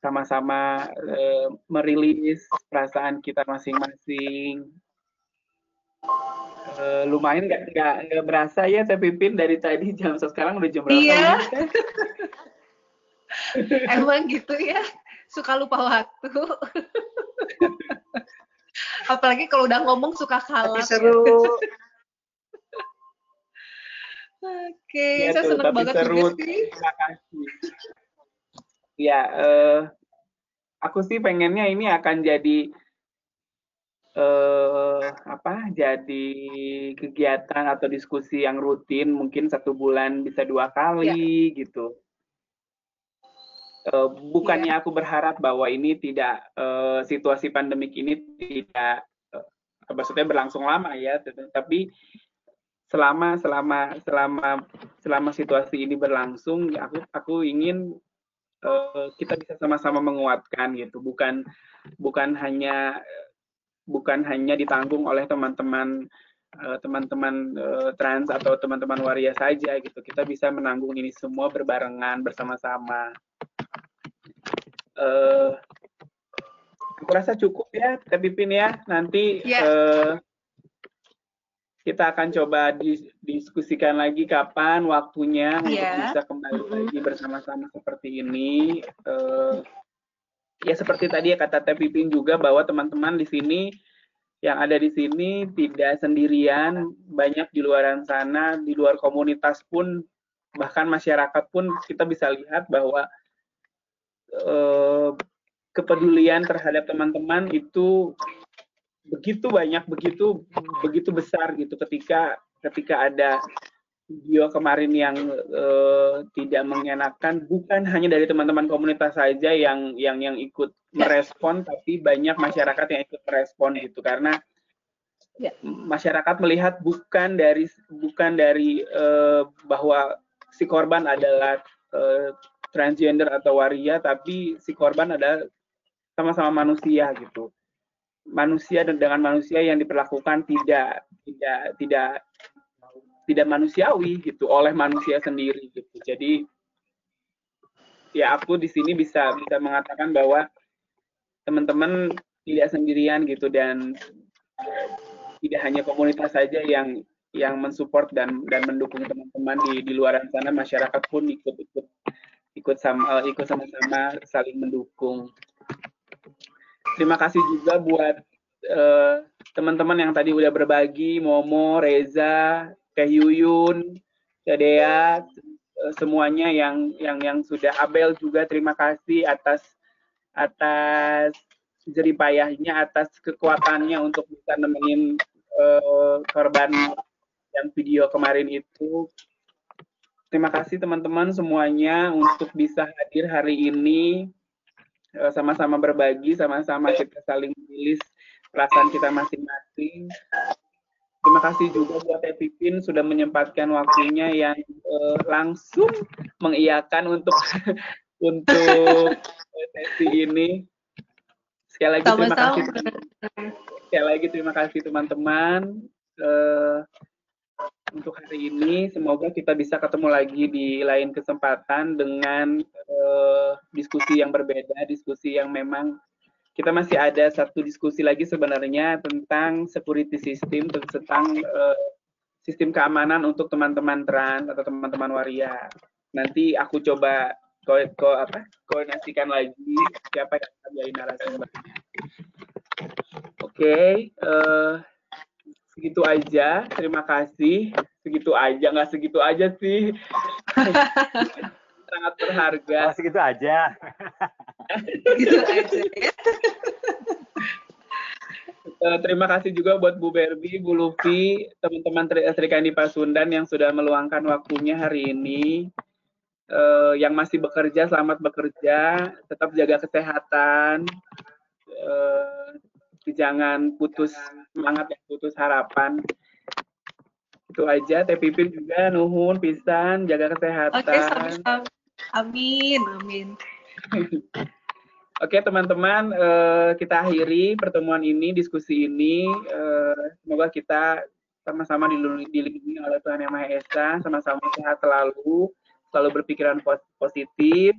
sama-sama uh, merilis perasaan kita masing-masing. Uh, lumayan nggak nggak berasa ya saya pimpin dari tadi jam sekarang udah jam berapa? Iya. [laughs] Emang gitu ya, suka lupa waktu. [laughs] Apalagi kalau udah ngomong suka kalah. Tapi seru. Oke, okay, ya saya senang banget seru. juga sih. Terima kasih ya uh, aku sih pengennya ini akan jadi uh, apa jadi kegiatan atau diskusi yang rutin mungkin satu bulan bisa dua kali ya. gitu uh, bukannya ya. aku berharap bahwa ini tidak uh, situasi pandemik ini tidak uh, maksudnya berlangsung lama ya tapi selama selama selama selama situasi ini berlangsung ya aku aku ingin uh, kita bisa sama-sama menguatkan gitu bukan bukan hanya bukan hanya ditanggung oleh teman-teman uh, teman-teman uh, trans atau teman-teman waria saja gitu kita bisa menanggung ini semua berbarengan bersama-sama uh, aku rasa cukup ya tapi pin ya nanti yeah. Ya. uh, kita akan coba diskusikan lagi kapan waktunya yeah. untuk bisa kembali mm -hmm. lagi bersama-sama seperti ini. Uh, ya seperti tadi ya kata Teh Pipin juga bahwa teman-teman di sini yang ada di sini tidak sendirian, banyak di luar sana, di luar komunitas pun bahkan masyarakat pun kita bisa lihat bahwa uh, kepedulian terhadap teman-teman itu begitu banyak begitu begitu besar gitu ketika ketika ada video kemarin yang uh, tidak mengenakan bukan hanya dari teman-teman komunitas saja yang yang yang ikut merespon tapi banyak masyarakat yang ikut merespon gitu karena ya. masyarakat melihat bukan dari bukan dari uh, bahwa si korban adalah uh, transgender atau waria tapi si korban adalah sama-sama manusia gitu manusia dan dengan manusia yang diperlakukan tidak tidak tidak tidak manusiawi gitu oleh manusia sendiri gitu. Jadi ya aku di sini bisa bisa mengatakan bahwa teman-teman tidak sendirian gitu dan tidak hanya komunitas saja yang yang mensupport dan dan mendukung teman-teman di di luar sana masyarakat pun ikut ikut ikut sama ikut sama-sama saling mendukung. Terima kasih juga buat uh, teman-teman yang tadi udah berbagi, Momo, Reza, Teh Yuyun, Teh Dea, uh, semuanya yang yang yang sudah Abel juga terima kasih atas atas jeripayahnya, atas kekuatannya untuk bisa nemenin uh, korban yang video kemarin itu. Terima kasih teman-teman semuanya untuk bisa hadir hari ini sama-sama berbagi, sama-sama kita saling menulis perasaan kita masing-masing. Terima kasih juga buat Epipin sudah menyempatkan waktunya yang uh, langsung mengiyakan untuk [laughs] untuk sesi ini. Sekali lagi terima kasih. Sekali lagi terima kasih teman-teman uh, untuk hari ini. Semoga kita bisa ketemu lagi di lain kesempatan dengan uh, diskusi yang berbeda, diskusi yang memang kita masih ada satu diskusi lagi sebenarnya tentang security system tentang uh, sistem keamanan untuk teman-teman trans atau teman-teman waria. Nanti aku coba ko, ko apa koordinasikan lagi siapa yang akan jadi narasumbernya. Oke, okay, uh, eh, segitu aja. Terima kasih. Segitu aja, nggak segitu aja sih. [laughs] sangat berharga. Oh, segitu aja. gitu aja ya. Uh, terima kasih juga buat Bu Berbi, Bu Lufi, teman-teman Kandi Pasundan yang sudah meluangkan waktunya hari ini. Uh, yang masih bekerja, selamat bekerja, tetap jaga kesehatan, uh, jangan putus semangat dan putus harapan. Itu aja, Teh Pipin juga, nuhun, pisan, jaga kesehatan. Oke, sama-sama. Amin, amin. [laughs] Oke teman-teman, uh, kita akhiri pertemuan ini, diskusi ini. Uh, semoga kita sama-sama dilindungi oleh Tuhan Yang Maha Esa, sama-sama sehat selalu, selalu berpikiran positif,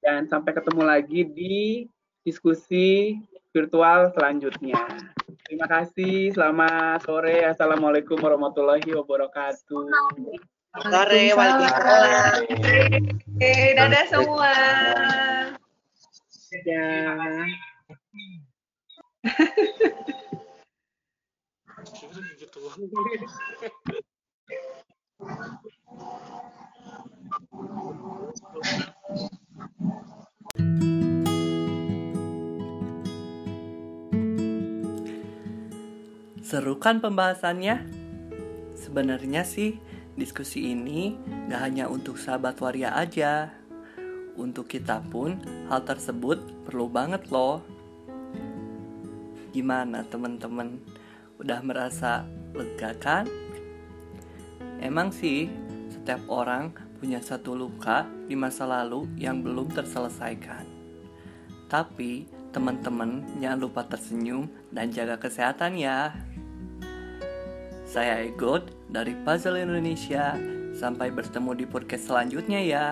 dan sampai ketemu lagi di diskusi virtual selanjutnya. Terima kasih, selamat sore, Assalamualaikum warahmatullahi wabarakatuh. Sore, waalaikumsalam. Oke, dadah semua. Dadah. Seru kan pembahasannya? Sebenarnya sih Diskusi ini gak hanya untuk sahabat waria aja. Untuk kita pun hal tersebut perlu banget loh. Gimana teman-teman? Udah merasa lega kan? Emang sih, setiap orang punya satu luka di masa lalu yang belum terselesaikan. Tapi, teman-teman jangan lupa tersenyum dan jaga kesehatan ya. Saya Egot dari Puzzle Indonesia. Sampai bertemu di podcast selanjutnya ya.